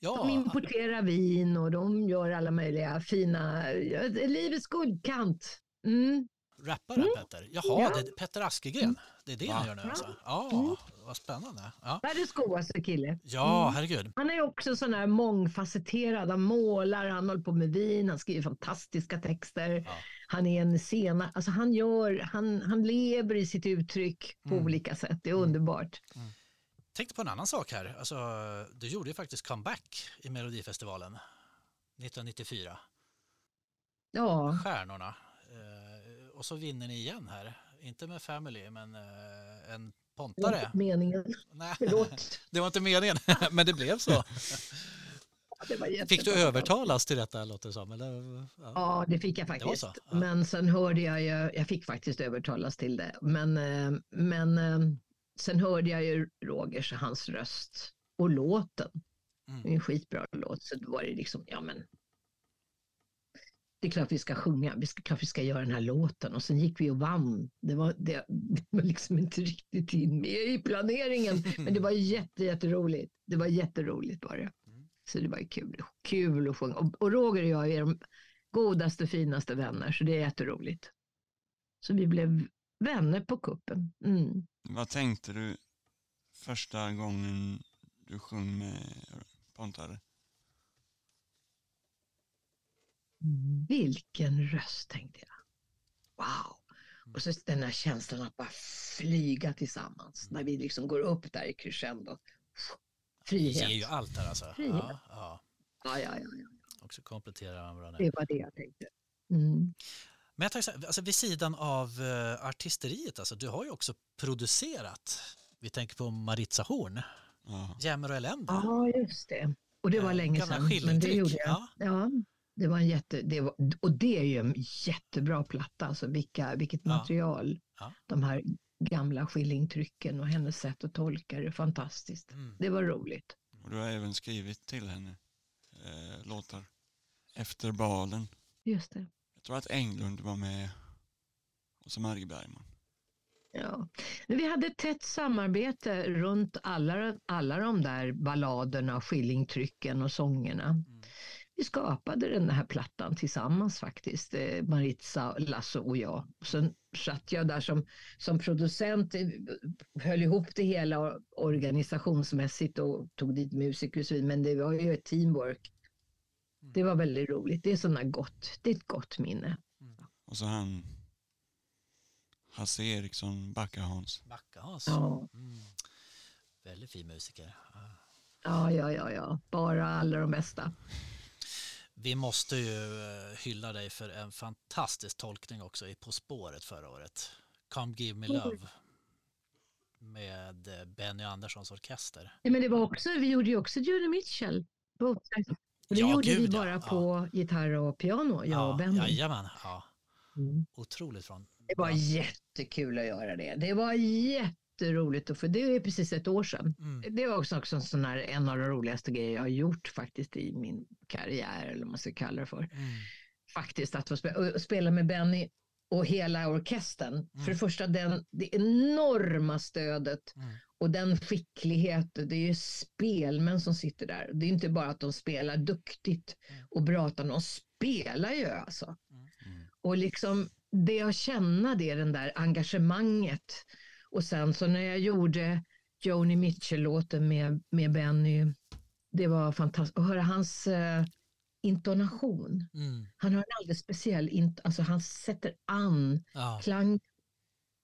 Ja, importerar vin och de gör alla möjliga fina, ja, livets guldkant. Mm. rapparen Petter. Jaha, Ja. det är Petter Askegren. Det är det han Va? gör nu Ja. alltså. Ja, Mm. Vad spännande. Ja, Världens godaste kille. ja Mm. herregud. Han är också sån här mångfacetterad. Han målar, han håller på med vin, han skriver fantastiska texter. Ja. Han är en scena, alltså han gör, han, han lever i sitt uttryck på Mm. olika sätt. Det är Mm. underbart. Tänkte på en annan sak här. Alltså, du gjorde ju faktiskt comeback i Melodifestivalen 1994. Ja, Stjärnorna. Eh, och så vinner ni igen här inte med Family, men eh, en pontare. meningen. Nej, Förlåt. det var inte meningen, men det blev så. Var Fick du övertalas till detta låter det som? Eller? Ja. Ja, det fick jag faktiskt. ja. Men sen hörde jag ju, jag fick faktiskt övertalas till det. Men, eh, men eh, sen hörde jag ju Rogers, hans röst och låten. Det är Mm. en skitbra låt. Så då var det liksom, ja men. Det är klart vi ska sjunga, vi ska, klart vi ska göra den här låten. Och sen gick vi och vann. Det var, det, det var liksom inte riktigt in med i planeringen. Men det var jätte, jätteroligt. Det var jätteroligt var det. Mm. Så det var kul, kul att sjunga. Och, och Roger och jag är de godaste, finaste vänner, så det är jätteroligt. Så vi blev vänner på kuppen. Mm. Vad tänkte du första gången du sjöng med Pontare? Vilken röst tänkte jag. Wow. Och så den här känslan att bara flyga tillsammans. När vi liksom går upp där i crescendo. Frihet. ger ju allt här alltså. Frihet. Ja, ja. Ja, ja, ja, ja. Och så kompletterar man varandra. Det var det jag tänkte. Mm. Men jag här, alltså vid sidan av uh, artisteriet, alltså, du har ju också producerat. Vi tänker på Maritza Horn. Jämmer och elände. Ja, just det. Och det var Eh, länge gamla sedan. Men det gjorde jag. ja. Ja. Det var en jätte, det var, och det är ju en jättebra platta. Alltså vilka, vilket Ja. material. Ja. De här gamla skillingtrycken och hennes sätt att tolka det. Fantastiskt. Mm. Det var roligt. Och du har även skrivit till henne eh, låtar. Efter balen. Just det. Jag tror att Englund var med och så Marie Bergman. Ja. Men vi hade ett tätt samarbete runt alla, alla de där balladerna, skillingtrycken och sångerna. Mm. Vi skapade den här plattan tillsammans faktiskt, eh, Maritza, Lasse och jag. Sen satt jag där som, som producent, eh, höll ihop det hela organisationsmässigt och tog dit musiker och så vidare, men det var ju ett teamwork. Det var väldigt roligt, det är sådana gott, det är ett gott minne. Och så han Hasse Eriksson, Backa-Hans. Backa-Hans. Ja. Mm. Väldigt fin musiker. Ja. Ja, ja, ja, ja, bara alla de bästa. Vi måste ju eh, hylla dig för en fantastisk tolkning också i På spåret förra året. Come give me love. Med eh, Benny Anderssons orkester. Ja, men det var också, vi gjorde ju också Joni Mitchell. På, det Ja, gjorde vi gud, ja. bara Ja. på gitarr och piano, jag och Benny. Jajamän, ja. Mm. Otroligt från. Det var ja. jättekul att göra det. Det var jätteroligt, och för det är precis ett år sedan. Mm. Det var också, också en, sån här, en av de roligaste grejer jag har gjort faktiskt i min karriär, eller vad man ska kalla det för. Mm. Faktiskt att få spela, spela med Benny och hela orkestern. För det första den, det enorma stödet Mm. och den skickligheten. Det är ju spelmän som sitter där. Det är inte bara att de spelar duktigt och bra, utan de spelar ju alltså. Mm. Och liksom det att känna det, den där engagemanget. Och sen så när jag gjorde Joni Mitchell-låten med, med Benny, det var fantastiskt. Att höra hans eh, intonation. Mm. Han har en alldeles speciell, int- alltså han sätter an Ja. klang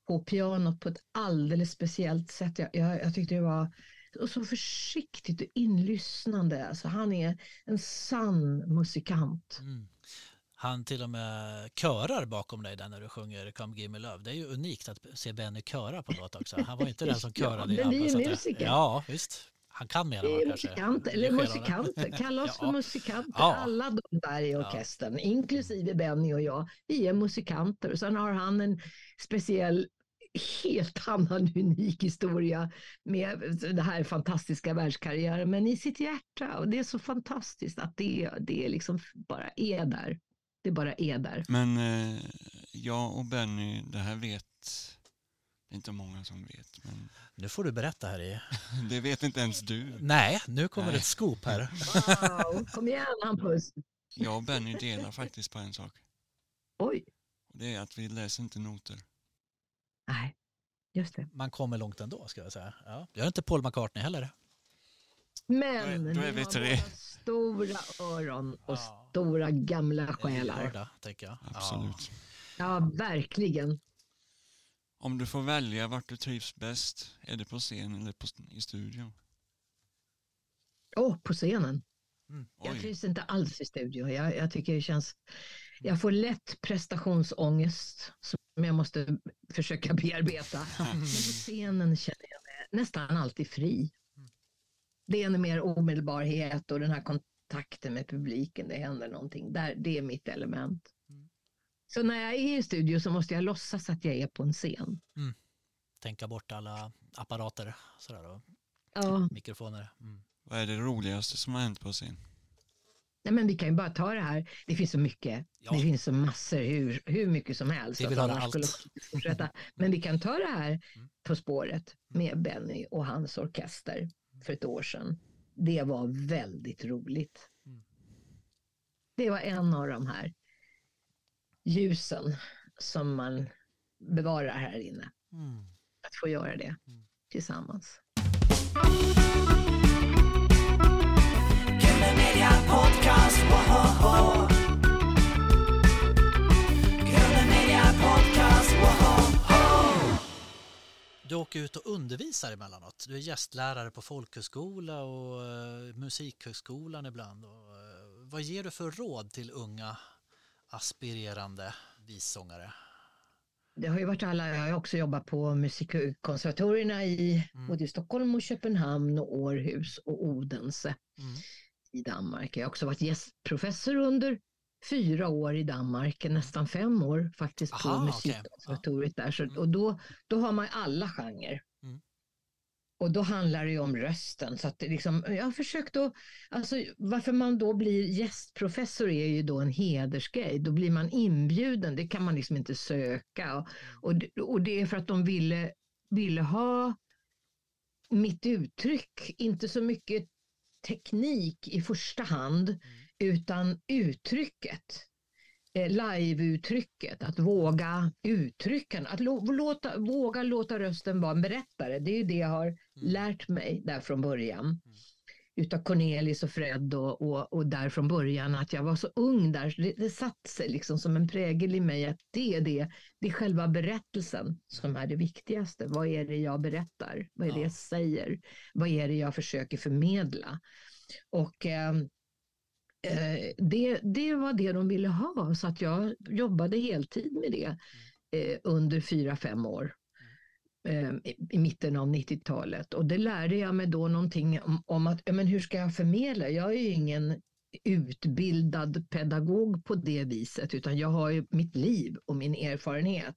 på pianot på ett alldeles speciellt sätt. Jag, jag, jag tyckte det var och så försiktigt och inlyssnande. Alltså han är en sann musikant. Mm. Han till och med körar bakom dig där när du sjunger Come Give Me Love. Det är ju unikt att se Benny köra på låt också. Han var inte den som Ja, körade. men vi är musiker. Ja, visst. Han kan mer än musikanter, eller musikanter, kalla oss för Ja. musikanter. Ja. Alla de där i orkestern, inklusive Benny och jag, vi är musikanter. Och sen har han en speciell, helt annan unik historia med det här fantastiska världskarriären, men i sitt hjärta. Och det är så fantastiskt att det, det liksom bara är där. Det bara är där. Men eh, jag och Benny, det här vet, det är inte många som vet, men Nu får du berätta här i. det vet inte ens du. Nej, nu kommer Nej. ett scoop här. Wow, kom igen Hampus. Jag och Benny delar faktiskt på en sak. Oj, det är att vi läser inte noter. nej, just det. Man kommer långt ändå ska jag säga. Ja. Jag är inte Paul McCartney heller. Men Då är- då är vi tre. stora öron och Ja. stora gamla själar. lördag, tänker jag. Absolut. Ja, verkligen. Om du får välja vart du trivs bäst, är det på scen eller på, i studion? Åh, på scenen. Mm. Jag trivs inte alls i studio. Jag, jag tycker det känns... Jag får lätt prestationsångest som jag måste försöka bearbeta. Men på scenen känner jag mig nästan alltid fri. Det är en mer omedelbarhet och den här kontakten med publiken, det händer någonting. Där, det är mitt element. Så när jag är i studio så måste jag låtsas att jag är på en scen. Tänka bort alla apparater sådär, och Ja, mikrofoner. Mm. Vad är det roligaste som har hänt på scen? nej men vi kan ju bara ta det här. Det finns så mycket. Ja. Det finns så massor, hur, hur mycket som helst. Vi vill höra allt. Men vi kan ta det här Mm. På spåret med Benny och hans orkester för ett år sedan. Det var väldigt roligt. Mm. Det var en av de här ljusen som man bevarar här inne. Mm. Att få göra det Mm. tillsammans. Podcast, Du åker ut och undervisar emellanåt. Du är gästlärare på folkhögskola och eh, musikhögskolan ibland. Och, eh, vad ger du för råd till unga aspirerande vissångare? Det har ju varit alla, jag har också jobbat på musikkonservatorierna i Mm. både Stockholm och Köpenhamn och Århus och Odense. Mm. i Danmark. Jag har också varit gästprofessor under fyra år i Danmark, nästan fem år faktiskt på Aha, musikkonservatoriet där. Så, Mm. och då, då har man alla genrer. Mm. Och då handlar det om rösten. Så att liksom, jag har försökt att, alltså varför man då blir gästprofessor är ju då en hedersgrej. Då blir man inbjuden, det kan man liksom inte söka. Och, och, det- och det är för att de ville, ville ha mitt uttryck, inte så mycket teknik i första hand, utan uttrycket. Eh, Live-uttrycket, att våga uttrycka, att låta, våga låta rösten vara en berättare. Det är det jag har lärt mig där från början. Utav Cornelis och Fred och, och, och där från början att jag var så ung där. så Det, det satt sig liksom som en prägel i mig att det är det, det är själva berättelsen som är det viktigaste. Vad är det jag berättar? Vad är det Ja. jag säger? Vad är det jag försöker förmedla? Och eh, Eh, det, det var det de ville ha så att jag jobbade heltid med det eh, under fyra, fem år. eh, i- I mitten av 90-talet och det lärde jag mig då någonting om, om att men hur ska jag förmedla? Jag är ju ingen utbildad pedagog på det viset utan jag har ju mitt liv och min erfarenhet.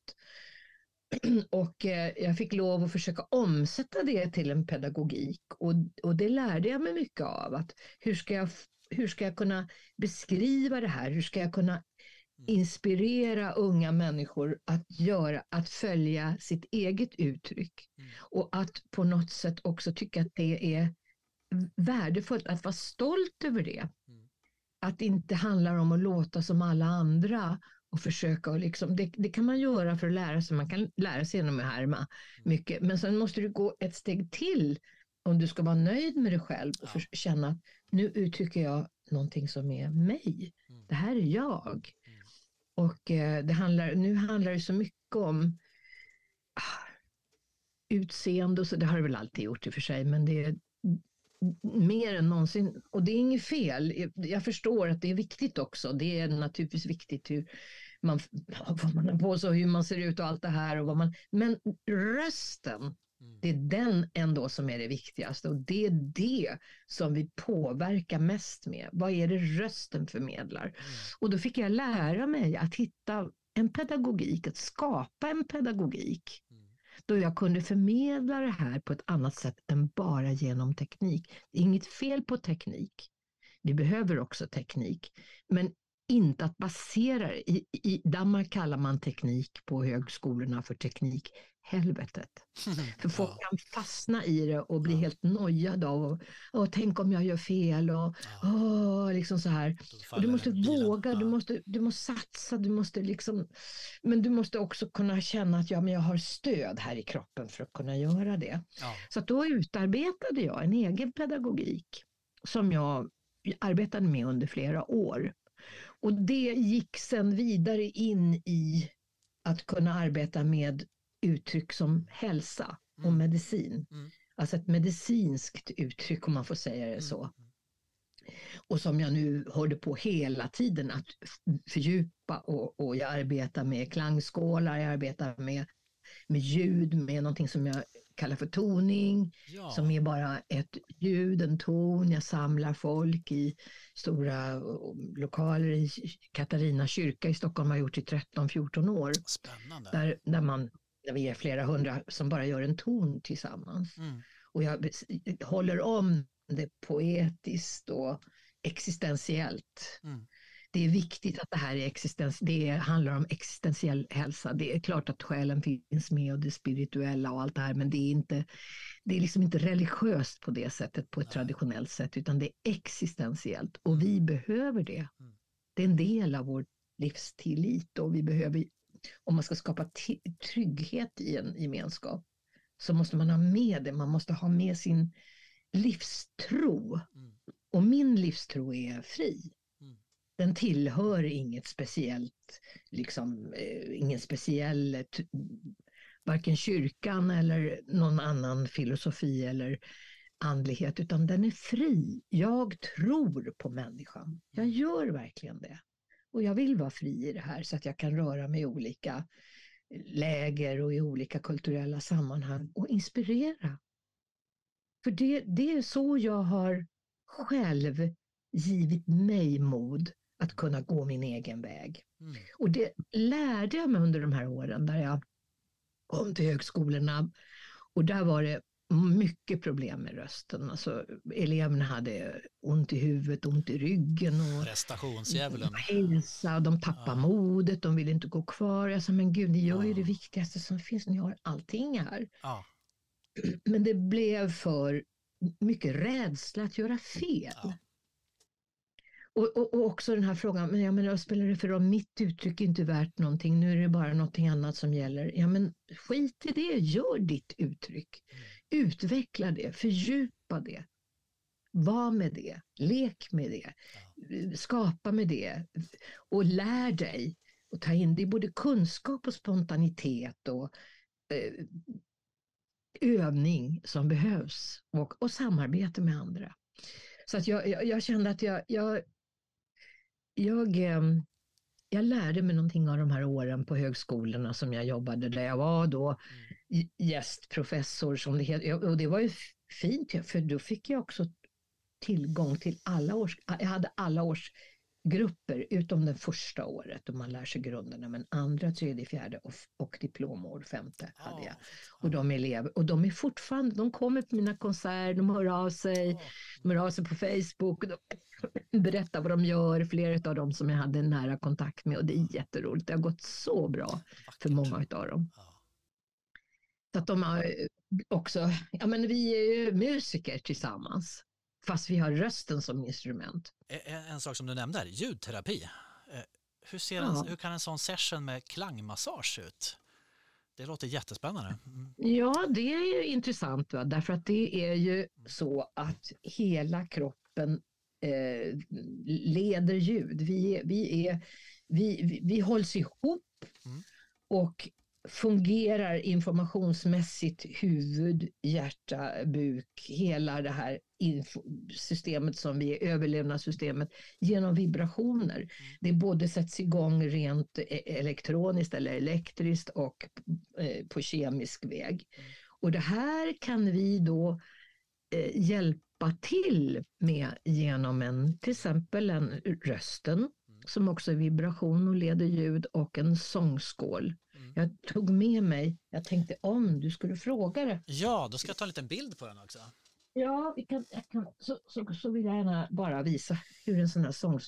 Och eh, jag fick lov att försöka omsätta det till en pedagogik och, och det lärde jag mig mycket av. Att hur, ska jag, hur ska jag kunna beskriva det här? Hur ska jag kunna inspirera unga människor att, göra, att följa sitt eget uttryck? Mm. Och att på något sätt också tycka att det är värdefullt, att vara stolt över det. Mm. Att det inte handlar om att låta som alla andra och försöka och liksom, det, det kan man göra för att lära sig, man kan lära sig genom att härma mycket, men sen måste du gå ett steg till om du ska vara nöjd med dig själv och Ja. känna att nu uttrycker jag någonting som är mig. Mm. Det här är jag. Mm. Och eh, det handlar, nu handlar det så mycket om ah, utseende och så, det har det väl alltid gjort i och för sig, men det är mer än någonsin, och det är inget fel, jag, jag förstår att det är viktigt också, det är naturligtvis viktigt hur man, vad man har på sig och hur man ser ut och allt det här, och vad man, men rösten, Mm. det är den ändå som är det viktigaste och det är det som vi påverkar mest med. Vad är det rösten förmedlar? Mm. Och då fick jag lära mig att hitta en pedagogik, att skapa en pedagogik Mm. då jag kunde förmedla det här på ett annat sätt än bara genom teknik. Det är inget fel på teknik. Vi behöver också teknik, men inte att basera det. I, I Danmark kallar man teknik på högskolorna för teknikhelvetet. För folk Ja. kan fastna i det och bli Ja. helt nojade av och tänk om jag gör fel och Ja. åh, liksom så här. Och du måste våga, du, måste, du måste satsa, du måste liksom, men du måste också kunna känna att ja, men jag har stöd här i kroppen för att kunna göra det. Så att då utarbetade jag en egen pedagogik som jag arbetade med under flera år. Och det gick sen vidare in i att kunna arbeta med uttryck som hälsa och Mm. medicin. Mm. Alltså ett medicinskt uttryck om man får säga det Mm. så. och som jag nu håller på hela tiden att fördjupa och, och jag arbetar med klangskålar, jag arbetar med, med ljud, med någonting som jag kallar för toning, Ja, som är bara ett ljud, en ton. Jag samlar folk i stora eh, lokaler i Katarina kyrka i Stockholm har gjort i 13-14 år. spännande. Där, där, man, vi är flera hundra som bara gör en ton tillsammans. Mm. Och jag håller om det poetiskt och existentiellt. Mm. Det är viktigt att det här är existens, det handlar om existentiell hälsa. Det är klart att själen finns med och det spirituella och allt det här, men det är inte, det är liksom inte religiöst på det sättet, på ett Nej. traditionellt sätt, utan det är existentiellt och vi behöver det. Mm. Det är en del av vår livstillit och vi behöver, om man ska skapa trygghet i en gemenskap, så måste man ha med det, man måste ha med sin livstro. Mm. Och min livstro är fri. Mm. Den tillhör inget speciellt, liksom, eh, ingen speciell, eh, varken kyrkan eller någon annan filosofi eller andlighet, utan den är fri. Jag tror på människan. Jag gör verkligen det. Och jag vill vara fri i det här så att jag kan röra mig i olika läger och i olika kulturella sammanhang och inspirera. För det, det är så jag har själv givit mig mod att kunna gå min egen väg. Mm. Och det lärde jag mig under de här åren där jag kom till högskolorna och där var det mycket problem med rösten. Alltså, eleverna hade ont i huvudet, ont i ryggen och Prestationsdjävulen. hälsa, de tappade Ja. modet, de ville inte gå kvar. Jag sa, men gud, ni gör ju Ja. det viktigaste som finns, ni har allting här. Ja, Men det blev för mycket rädsla att göra fel. Ja. Och, och, och också den här frågan, men jag menar, vad spelar det för roll? Mitt uttryck är inte värt någonting, nu är det bara någonting annat som gäller. Ja, men skit i det, gör ditt uttryck. Utveckla det, fördjupa det. Var med det, lek med det, skapa med det och lär dig. Och ta in det är både kunskap och spontanitet och eh, övning som behövs och, och samarbete med andra. Så att jag, jag, jag kände att jag, jag, jag, ehm, jag lärde mig någonting av de här åren på högskolorna som jag jobbade där jag var då g- gästprofessor som det heter. Och det var ju fint för då fick jag också tillgång till alla års, jag hade alla års grupper utom det första året då man lär sig grunderna men andra, tredje, fjärde och, och diplomår, femte hade jag. Och de elever, och de är fortfarande, de kommer på mina konserter, de hör av sig, Ja. de hör av sig på Facebook, och de berättar vad de gör, flera av dem som jag hade nära kontakt med och det är jätteroligt. Det har gått så bra för många av dem. Så att de har eh, också, ja men vi är ju musiker tillsammans, fast vi har rösten som instrument. En, en sak som du nämnde här, ljudterapi. Hur, ser Ja. en, hur kan en sån session med klangmassage se ut? Det låter jättespännande. Mm. Ja, det är ju intressant, va? därför att det är ju så att hela kroppen eh, leder ljud. Vi, vi, är, vi, vi, vi hålls ihop Mm. och fungerar informationsmässigt huvud, hjärta, buk, hela det här systemet som vi är, överlevnadssystemet, genom vibrationer. Det både sätts igång rent e- elektroniskt eller elektriskt och eh, på kemisk väg. Och det här kan vi då eh, hjälpa till med genom en, till exempel en rösten som också är vibration och leder ljud och en sångskål. Mm. Jag tog med mig, jag tänkte om du skulle fråga det. Ja, då ska jag ta en liten bild på den också. Ja, vi kan, kan, så, så, så vill jag gärna bara visa hur en sån här sång...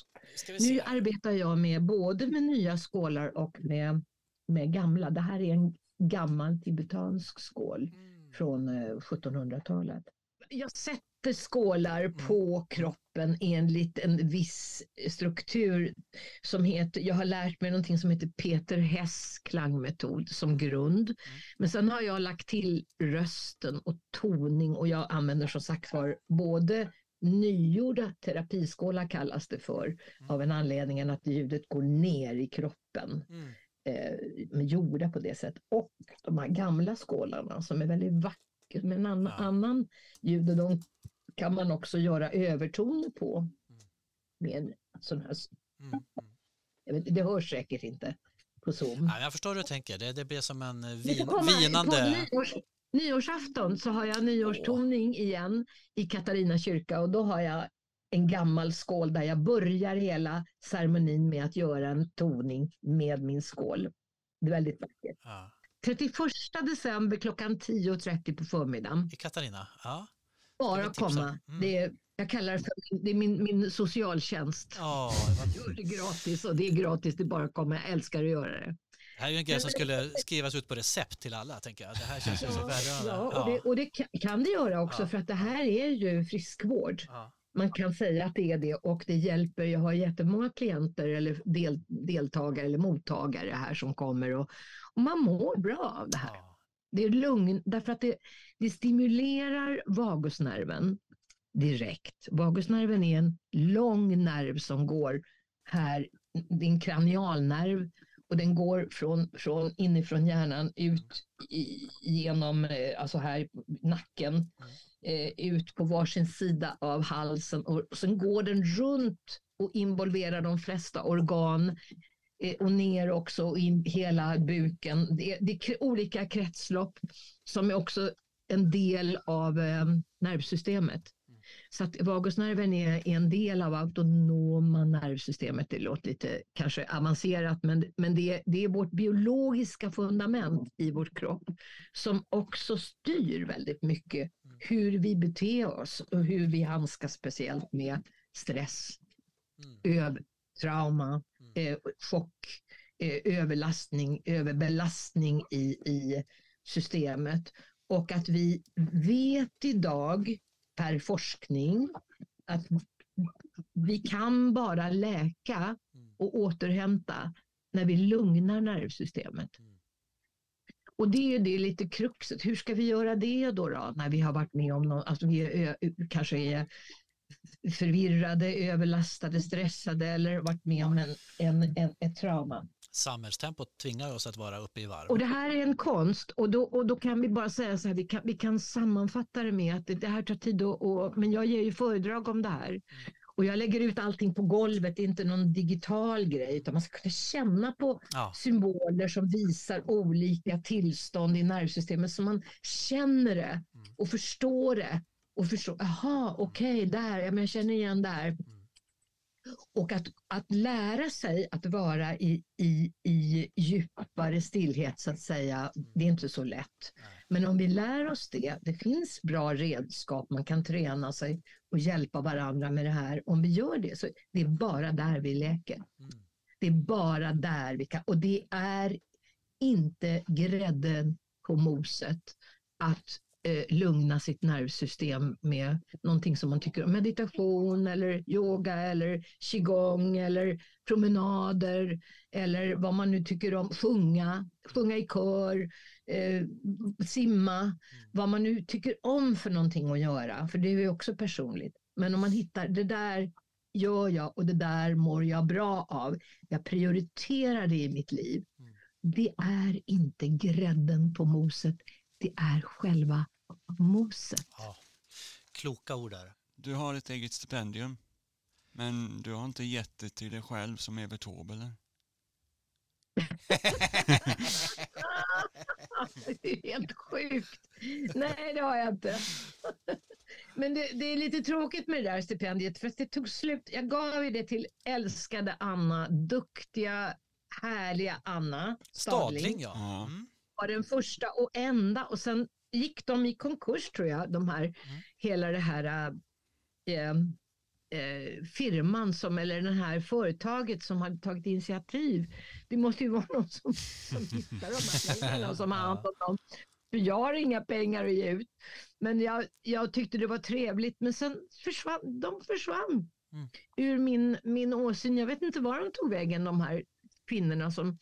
Nu arbetar jag med både med nya skålar och med, med gamla. Det här är en gammal tibetansk skål Mm. från eh, 1700-talet. Jag sätter skålar Mm. på kroppen enligt en viss struktur som heter, jag har lärt mig någonting som heter Peter Hess klangmetod som grund. Mm. Men sen har jag lagt till rösten och toning och jag använder som sagt var både nygjorda terapiskålar kallas det för av en anledning att ljudet går ner i kroppen Mm. eh, med gjorda på det sättet. Och de här gamla skålarna som är väldigt vackra med en annan, Ja. annan ljud och de kan man också göra övertoner på. Mm. med en sån här, Mm. Mm. vet, det hörs säkert inte på Zoom. Ja, jag förstår hur du tänker. Det, det blir som en eh, vin, kommer- På vinande... nyårs, nyårsafton så har jag nyårstoning igen i Katarina kyrka och då har jag en gammal skål där jag börjar hela ceremonin med att göra en toning med min skål. Det är väldigt vackert. Ja. 31 december klockan 10.30 på förmiddagen. I Katarina? Ja. Bara komma. Mm. Det är, jag kallar det för det är min, min socialtjänst. Ja, vad Gör det gratis och det är gratis, det är bara att komma. Jag älskar att göra det. Det här är ju en grej som skulle skrivas ut på recept till alla, tänker jag. Det här känns ju så välgörande. Ja, och det, och det kan, kan det göra också Ja. för att det här är ju friskvård. Ja. Man kan säga att det är det och det hjälper. Jag har jättemånga klienter eller del, deltagare eller mottagare här som kommer och, och man mår bra av det här. Ja. Det är lugn därför att det, det stimulerar vagusnerven direkt. Vagusnerven är en lång nerv som går här, det är en kranialnerv och den går från, från inifrån hjärnan ut i, genom, eh, alltså här nacken, eh, ut på varsin sida av halsen och, och sen går den runt och involverar de flesta organ eh, och ner också in hela buken. Det, det är olika kretslopp som också en del av eh, nervsystemet. Så att vagusnerven är en del av autonoma nervsystemet. Det låter lite kanske avancerat men, men det, är- det är vårt biologiska fundament i vår kropp som också styr väldigt mycket hur vi beter oss och hur vi handskas speciellt med stress, Mm. trauma, eh, chock, eh, överlastning, överbelastning i, i systemet. Och att vi vet idag per forskning att vi kan bara läka och återhämta när vi lugnar nervsystemet. Mm. Och det är ju det lite kruxet. Hur ska vi göra det då, då när vi har varit med om något, alltså vi är, kanske är förvirrade, överlastade, stressade eller varit med om en, en, en, ett trauma. Samhällstempot tvingar oss att vara uppe i varv. Och det här är en konst och då, och då kan vi bara säga så här, vi kan, vi kan sammanfatta det med att det, här tar tid och, och, men jag ger ju föredrag om det här. Och jag lägger ut allting på golvet, det är inte någon digital grej utan man ska kunna känna på Ja. symboler som visar olika tillstånd i nervsystemet så man känner det och förstår det. Och förstår, jaha, okej, där, ja, men jag känner igen där. Och att, att lära sig att vara i, i, i djupare stillhet så att säga, det är inte så lätt. Men om vi lär oss det, det finns bra redskap, man kan träna sig och hjälpa varandra med det här. Om vi gör det, så det är bara där vi leker. Mm. Det är bara där vi kan, och det är inte grädden på moset att eh, lugna sitt nervsystem med någonting som man tycker om, meditation eller yoga eller qigong eller promenader eller vad man nu tycker om, sjunga, sjunga i kör, eh, simma, vad man nu tycker om för någonting att göra, för det är ju också personligt. Men om man hittar det där gör jag och det där mår jag bra av. Jag prioriterar det i mitt liv. Det är inte grädden på moset, det är själva moset. Ja. Kloka ord där. Du har ett eget stipendium. Men du har inte gett det till dig själv som Evert Taube eller? Det är helt sjukt. Nej, det har jag inte. Men det, det är lite tråkigt med det där stipendiet för att det tog slut. Jag gav ju det till älskade Anna, duktiga, härliga Anna Stadling, Stadling. ja. Mm. var den första och enda och sen gick de i konkurs tror jag, de här, hela det här äh, äh, firman som, eller det här företaget som hade tagit initiativ. Det måste ju vara någon som, som hittar de här pengarna och som har hand om dem. För jag har inga pengar att ge ut. Men jag, jag tyckte det var trevligt men sen försvann de försvann Mm. ur min, min åsyn. Jag vet inte var de tog vägen de här kvinnorna som,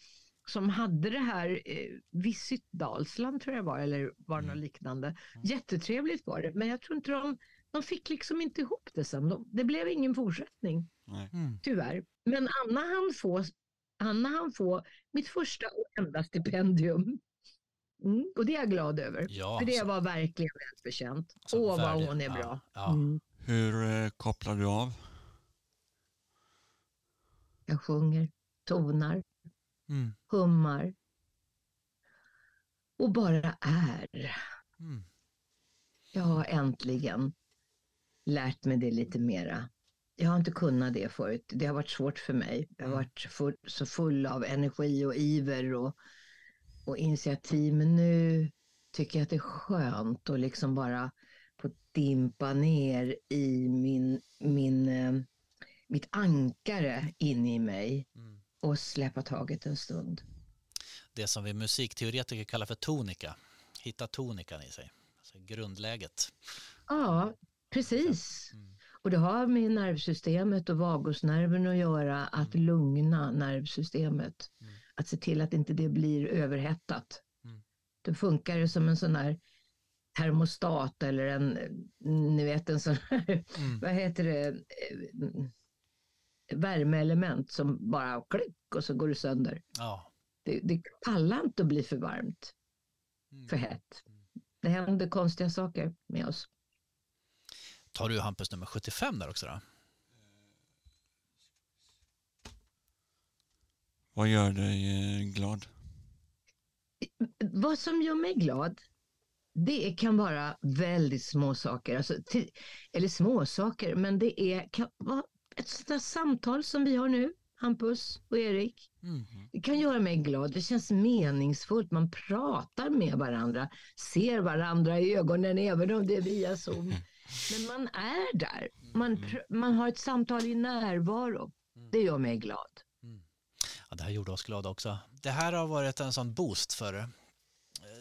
som hade det här, eh, Visit Dalsland tror jag var, eller var det något liknande. Jättetrevligt var det, men jag tror inte de, de fick liksom inte ihop det sen. De, det blev ingen fortsättning. Mm. tyvärr. Men Anna han få, Anna han få mitt första och enda stipendium. Mm, och det är jag glad över. Ja, För det så- var verkligen välförtjänt. Åh, vad hon är ja, bra. ja. Mm. Hur eh, kopplar du av? Jag sjunger, tonar, Mm. hummar och bara är. Mm. Jag har äntligen lärt mig det lite mera. Jag har inte kunnat det förut. Det har varit svårt för mig. Jag har Mm. varit full, så full av energi och iver och, och initiativ. Men nu tycker jag att det är skönt att liksom bara få dimpa ner i min, min, eh, mitt ankare in i mig Mm. Och släppa taget en stund. Det som vi musikteoretiker kallar för tonika. Hitta tonikan i sig. Alltså grundläget. Ja, precis. Mm. Och det har med nervsystemet och vagusnerven att göra, att lugna nervsystemet. Mm. Att se till att inte det blir överhettat. Mm. Då funkar det som en sån här termostat eller en, ni vet en sån här, Mm. vad heter det, Eh, värmeelement som bara klick och så går det sönder. Ja. Det, det pallar inte att bli för varmt, Mm. för hett. Det händer konstiga saker med oss. Tar du Hampus nummer 75 där också då? Vad gör dig eh, glad? Vad som gör mig glad, det kan vara väldigt små saker. Alltså, till, eller små saker, men det är, kan vara ett sånt där samtal som vi har nu, Hampus och Erik. Mm. Det kan göra mig glad. Det känns meningsfullt. Man pratar med varandra, ser varandra i ögonen, även om det är via Zoom. Men man är där. Man, pr- man har ett samtal i närvaro. Det gör mig glad. Ja, det här gjorde oss glada också. Det här har varit en sån boost för eh,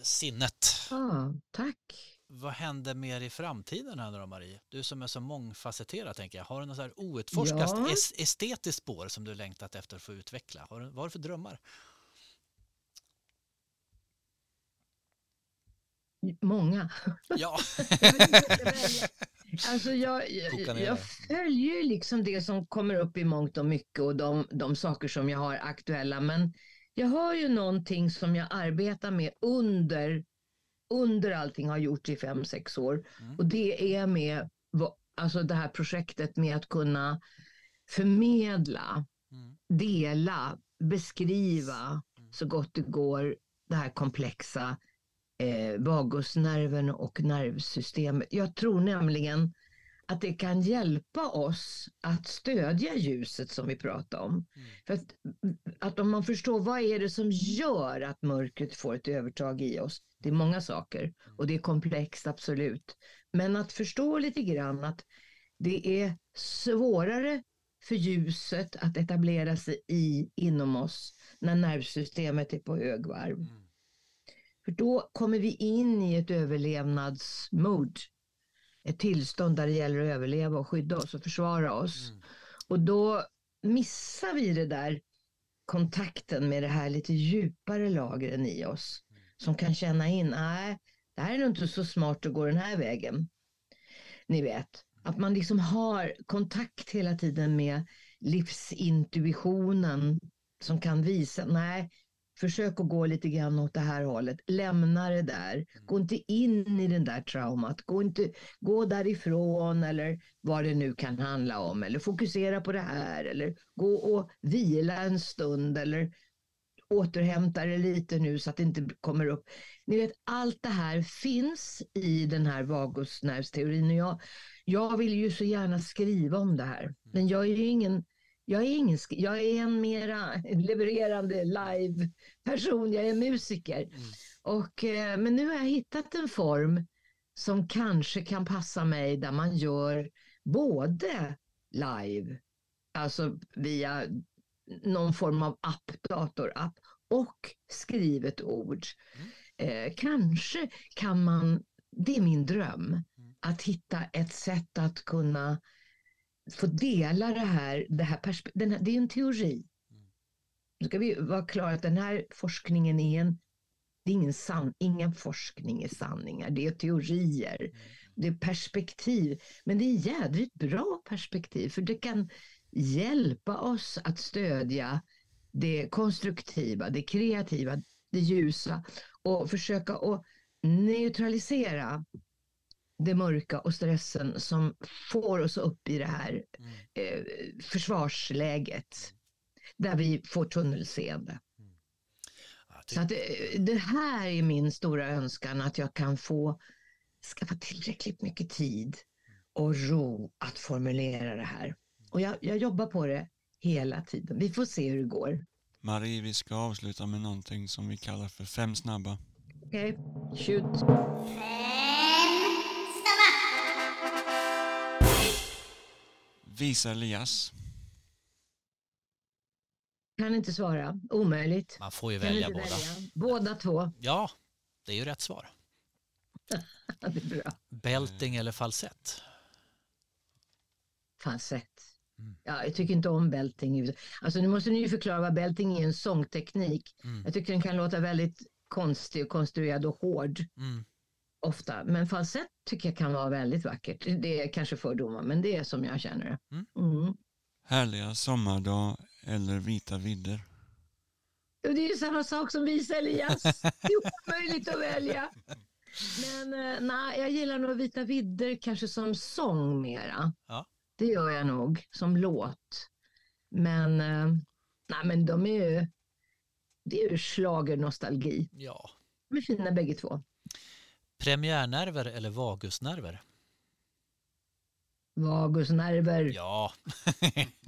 sinnet. Ja, tack. Vad händer mer i framtiden här då Marie? Du som är så mångfacetterad tänker jag. Har du något så här outforskat Ja. es- estetiskt spår som du längtat efter att få utveckla? Har du, vad har du för drömmar? Många. Ja. Alltså jag, jag, jag följer ju liksom det som kommer upp i mångt och mycket och de, de saker som jag har aktuella. Men jag har ju någonting som jag arbetar med under, under allting har gjort i fem, sex år. Mm. Och det är med alltså det här projektet med att kunna förmedla, Mm. dela, beskriva så gott det går det här komplexa eh, vagusnerven och nervsystemet. Jag tror nämligen att det kan hjälpa oss att stödja ljuset som vi pratar om. Mm. För att, att om man förstår vad är det som gör att mörkret får ett övertag i oss. Det är många saker och det är komplext absolut. Men att förstå lite grann att det är svårare för ljuset att etablera sig i inom oss när nervsystemet är på högvarv. Mm. För då kommer vi in i ett överlevnadsmode. Ett tillstånd där det gäller att överleva och skydda oss och försvara oss. Mm. Och då missar vi det där kontakten med det här lite djupare lagren i oss. Som kan känna in, nej, det här är nog inte så smart att gå den här vägen. Ni vet, att man liksom har kontakt hela tiden med livsintuitionen som kan visa, nej, försök att gå lite grann åt det här hållet, lämna det där, gå inte in i den där traumat, gå, inte, gå därifrån eller vad det nu kan handla om, eller fokusera på det här, eller gå och vila en stund, eller återhämta det lite nu så att det inte kommer upp. Ni vet, allt det här finns i den här vagusnervsteorin. Och jag, jag vill ju så gärna skriva om det här, men jag är ju ingen jag är, ingen, jag är en mera levererande live-person, jag är musiker. Och, eh, men nu har jag hittat en form som kanske kan passa mig där man gör både live, alltså via någon form av app, datorapp och skrivet ord. Eh, kanske kan man, det är min dröm, att hitta ett sätt att kunna få dela det här, det här, den här det är en teori. Nu ska vi vara klara att den här forskningen är en, det är ingen, san, ingen forskning är sanningar, det är teorier, det är perspektiv. Men det är jädrigt bra perspektiv för det kan hjälpa oss att stödja det konstruktiva, det kreativa, det ljusa och försöka att neutralisera det mörka och stressen som får oss upp i det här Mm. eh, försvarsläget. där vi får tunnelseende. Ja, ty- Så att eh, det här är min stora önskan, att jag kan få skaffa tillräckligt mycket tid och ro att formulera det här. Och jag, jag jobbar på det hela tiden. Vi får se hur det går. Marie, vi ska avsluta med någonting som vi kallar för fem snabba. Okej, shoot. Visa Elias. Kan inte svara. Omöjligt. Man får ju Kan välja båda. välja. Båda två. Ja, det är ju rätt svar. Det är bra. Belting eller falsett? Falsett. Mm. Ja, jag tycker inte om belting. Alltså nu måste ni ju förklara vad belting är en sångteknik. Mm. Jag tycker den kan låta väldigt konstig och konstruerad och hård Mm. Ofta. Men falsett tycker jag kan vara väldigt vackert. Det är kanske fördomar, men det är som jag känner det. Mm. Mm. Härliga sommardag eller vita vidder. Det är ju samma sak som visa Elias. Det är omöjligt att välja. Men eh, nej, jag gillar nog Vita vidder kanske som sång mera. Ja. Det gör jag nog, som låt. Men, eh, nej, men de är ju, det är ju schlagernostalgi. Ja. De är fina bägge två. Premiärnerver eller vagusnerver? Vagusnerver. Ja.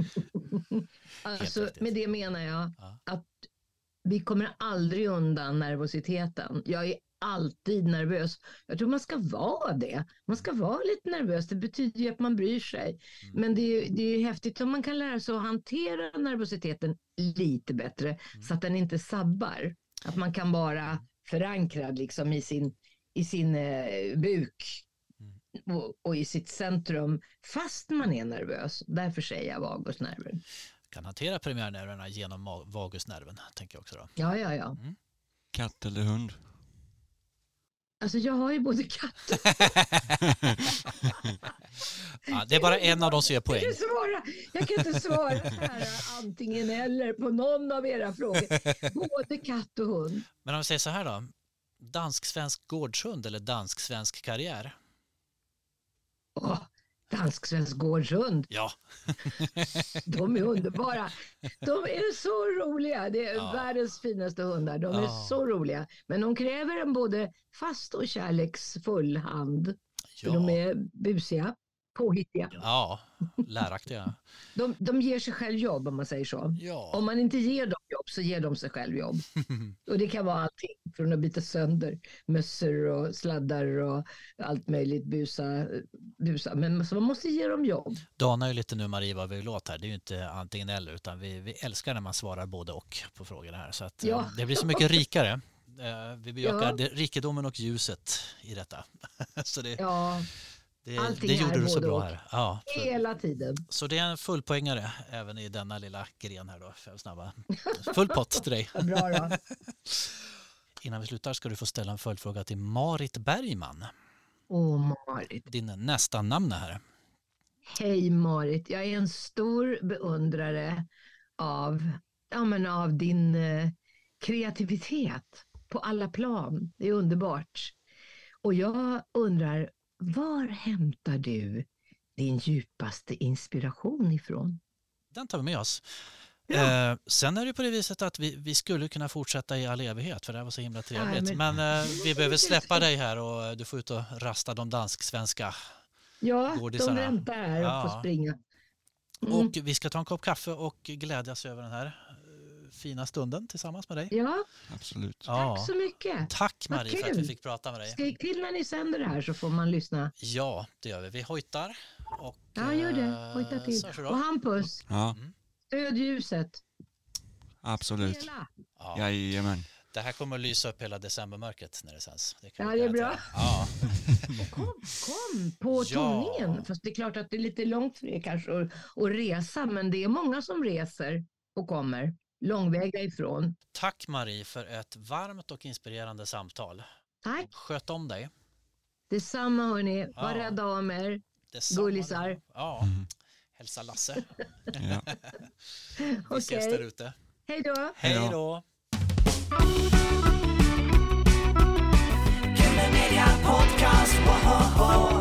alltså, med det menar jag Ja. att vi kommer aldrig undan nervositeten. Jag är alltid nervös. Jag tror man ska vara det. Man ska vara lite nervös. Det betyder ju att man bryr sig. Mm. Men det är, det är häftigt om man kan lära sig att hantera nervositeten lite bättre Mm. så att den inte sabbar. Att man kan vara förankrad liksom i sin, i sin eh, buk Mm. och, och i sitt centrum fast man är nervös. Därför säger jag vagusnerver. Kan hantera premiärnerverna genom vagusnerven, tänker jag också då. Ja, ja, ja. Katt eller hund? Alltså jag har ju både katt Ja, det är bara en av dem som Jag poäng. kan, svara, jag kan inte svara så här antingen eller på någon av era frågor. Både katt och hund. Men om vi säger så här då. Dansk-svensk gårdshund eller dansk-svensk karriär? Åh, dansk-svensk gårdshund. Ja, De är underbara. De är så roliga. Det är Ja. världens finaste hundar. De är Ja. så roliga. Men de kräver en både fast och kärleksfull hand. För de ja, är busiga, påhittiga. ja läraktiga. De, de ger sig själv jobb om man säger så. Om Ja, man inte ger dem jobb så ger de sig själv jobb. Och det kan vara allting från att byta sönder mössor och sladdar och allt möjligt busa. busa. Men så man måste ge dem jobb. Dana är ju lite nu Marie vad vi vill åt här. Det är ju inte antingen eller utan vi, vi älskar när man svarar både och på frågorna här. Så att, eh, Ja. det blir så mycket rikare. Eh, Vi bejakar Ja. rikedomen och ljuset i detta. Så det, Ja, det, allting det gjorde du så bra här. Ja, så, hela tiden. så det är en fullpoängare även i denna lilla gren här då. Fem snabba. Full pott till dig. Vad bra då. Innan vi slutar ska du få ställa en följdfråga till Marit Bergman. Åh Marit. Din nästa namn här. Hej Marit. Jag är en stor beundrare av, ja, men av din eh, kreativitet på alla plan. Det är underbart. Och jag undrar, var hämtar du din djupaste inspiration ifrån? Den tar vi med oss. Ja. Eh, sen är det på det viset att vi, vi skulle kunna fortsätta i all evighet för det här var så himla trevligt. men- men eh, vi behöver släppa dig här och eh, du får ut och rasta de dansk-svenska. Ja, de Godisarna. väntar här och Ja. får springa. Mm. Och vi ska ta en kopp kaffe och glädjas över den här fina stunden tillsammans med dig. Ja, Absolut. Ja. tack så mycket. Tack Marie för att vi fick prata med dig. Skrik till när ni sänder det här så får man lyssna. Ja, det gör vi. Vi hojtar. Och, Ja, gör det. eh, Hojta till. Och Hampus, Ja, stöd ljuset. absolut. Spela. Ja, Jajamän. det här kommer att lysa upp hela decembermörkret när det sänds. Det kan Ja, det är garantera. Ja. Kom, kom på Ja. turningen. Fast det är klart att det är lite långt för er kanske att, att resa, men det är många som reser och kommer långväga ifrån. Tack Marie för ett varmt och inspirerande samtal. Tack. Sköt om dig. Detsamma hörni. Var ja. rädda om er. Detsamma. Gullisar. Ja. Mm. Hälsa Lasse. ja. Vi okay. ses där ute. Hej då. Hej då. Podcast, whoa,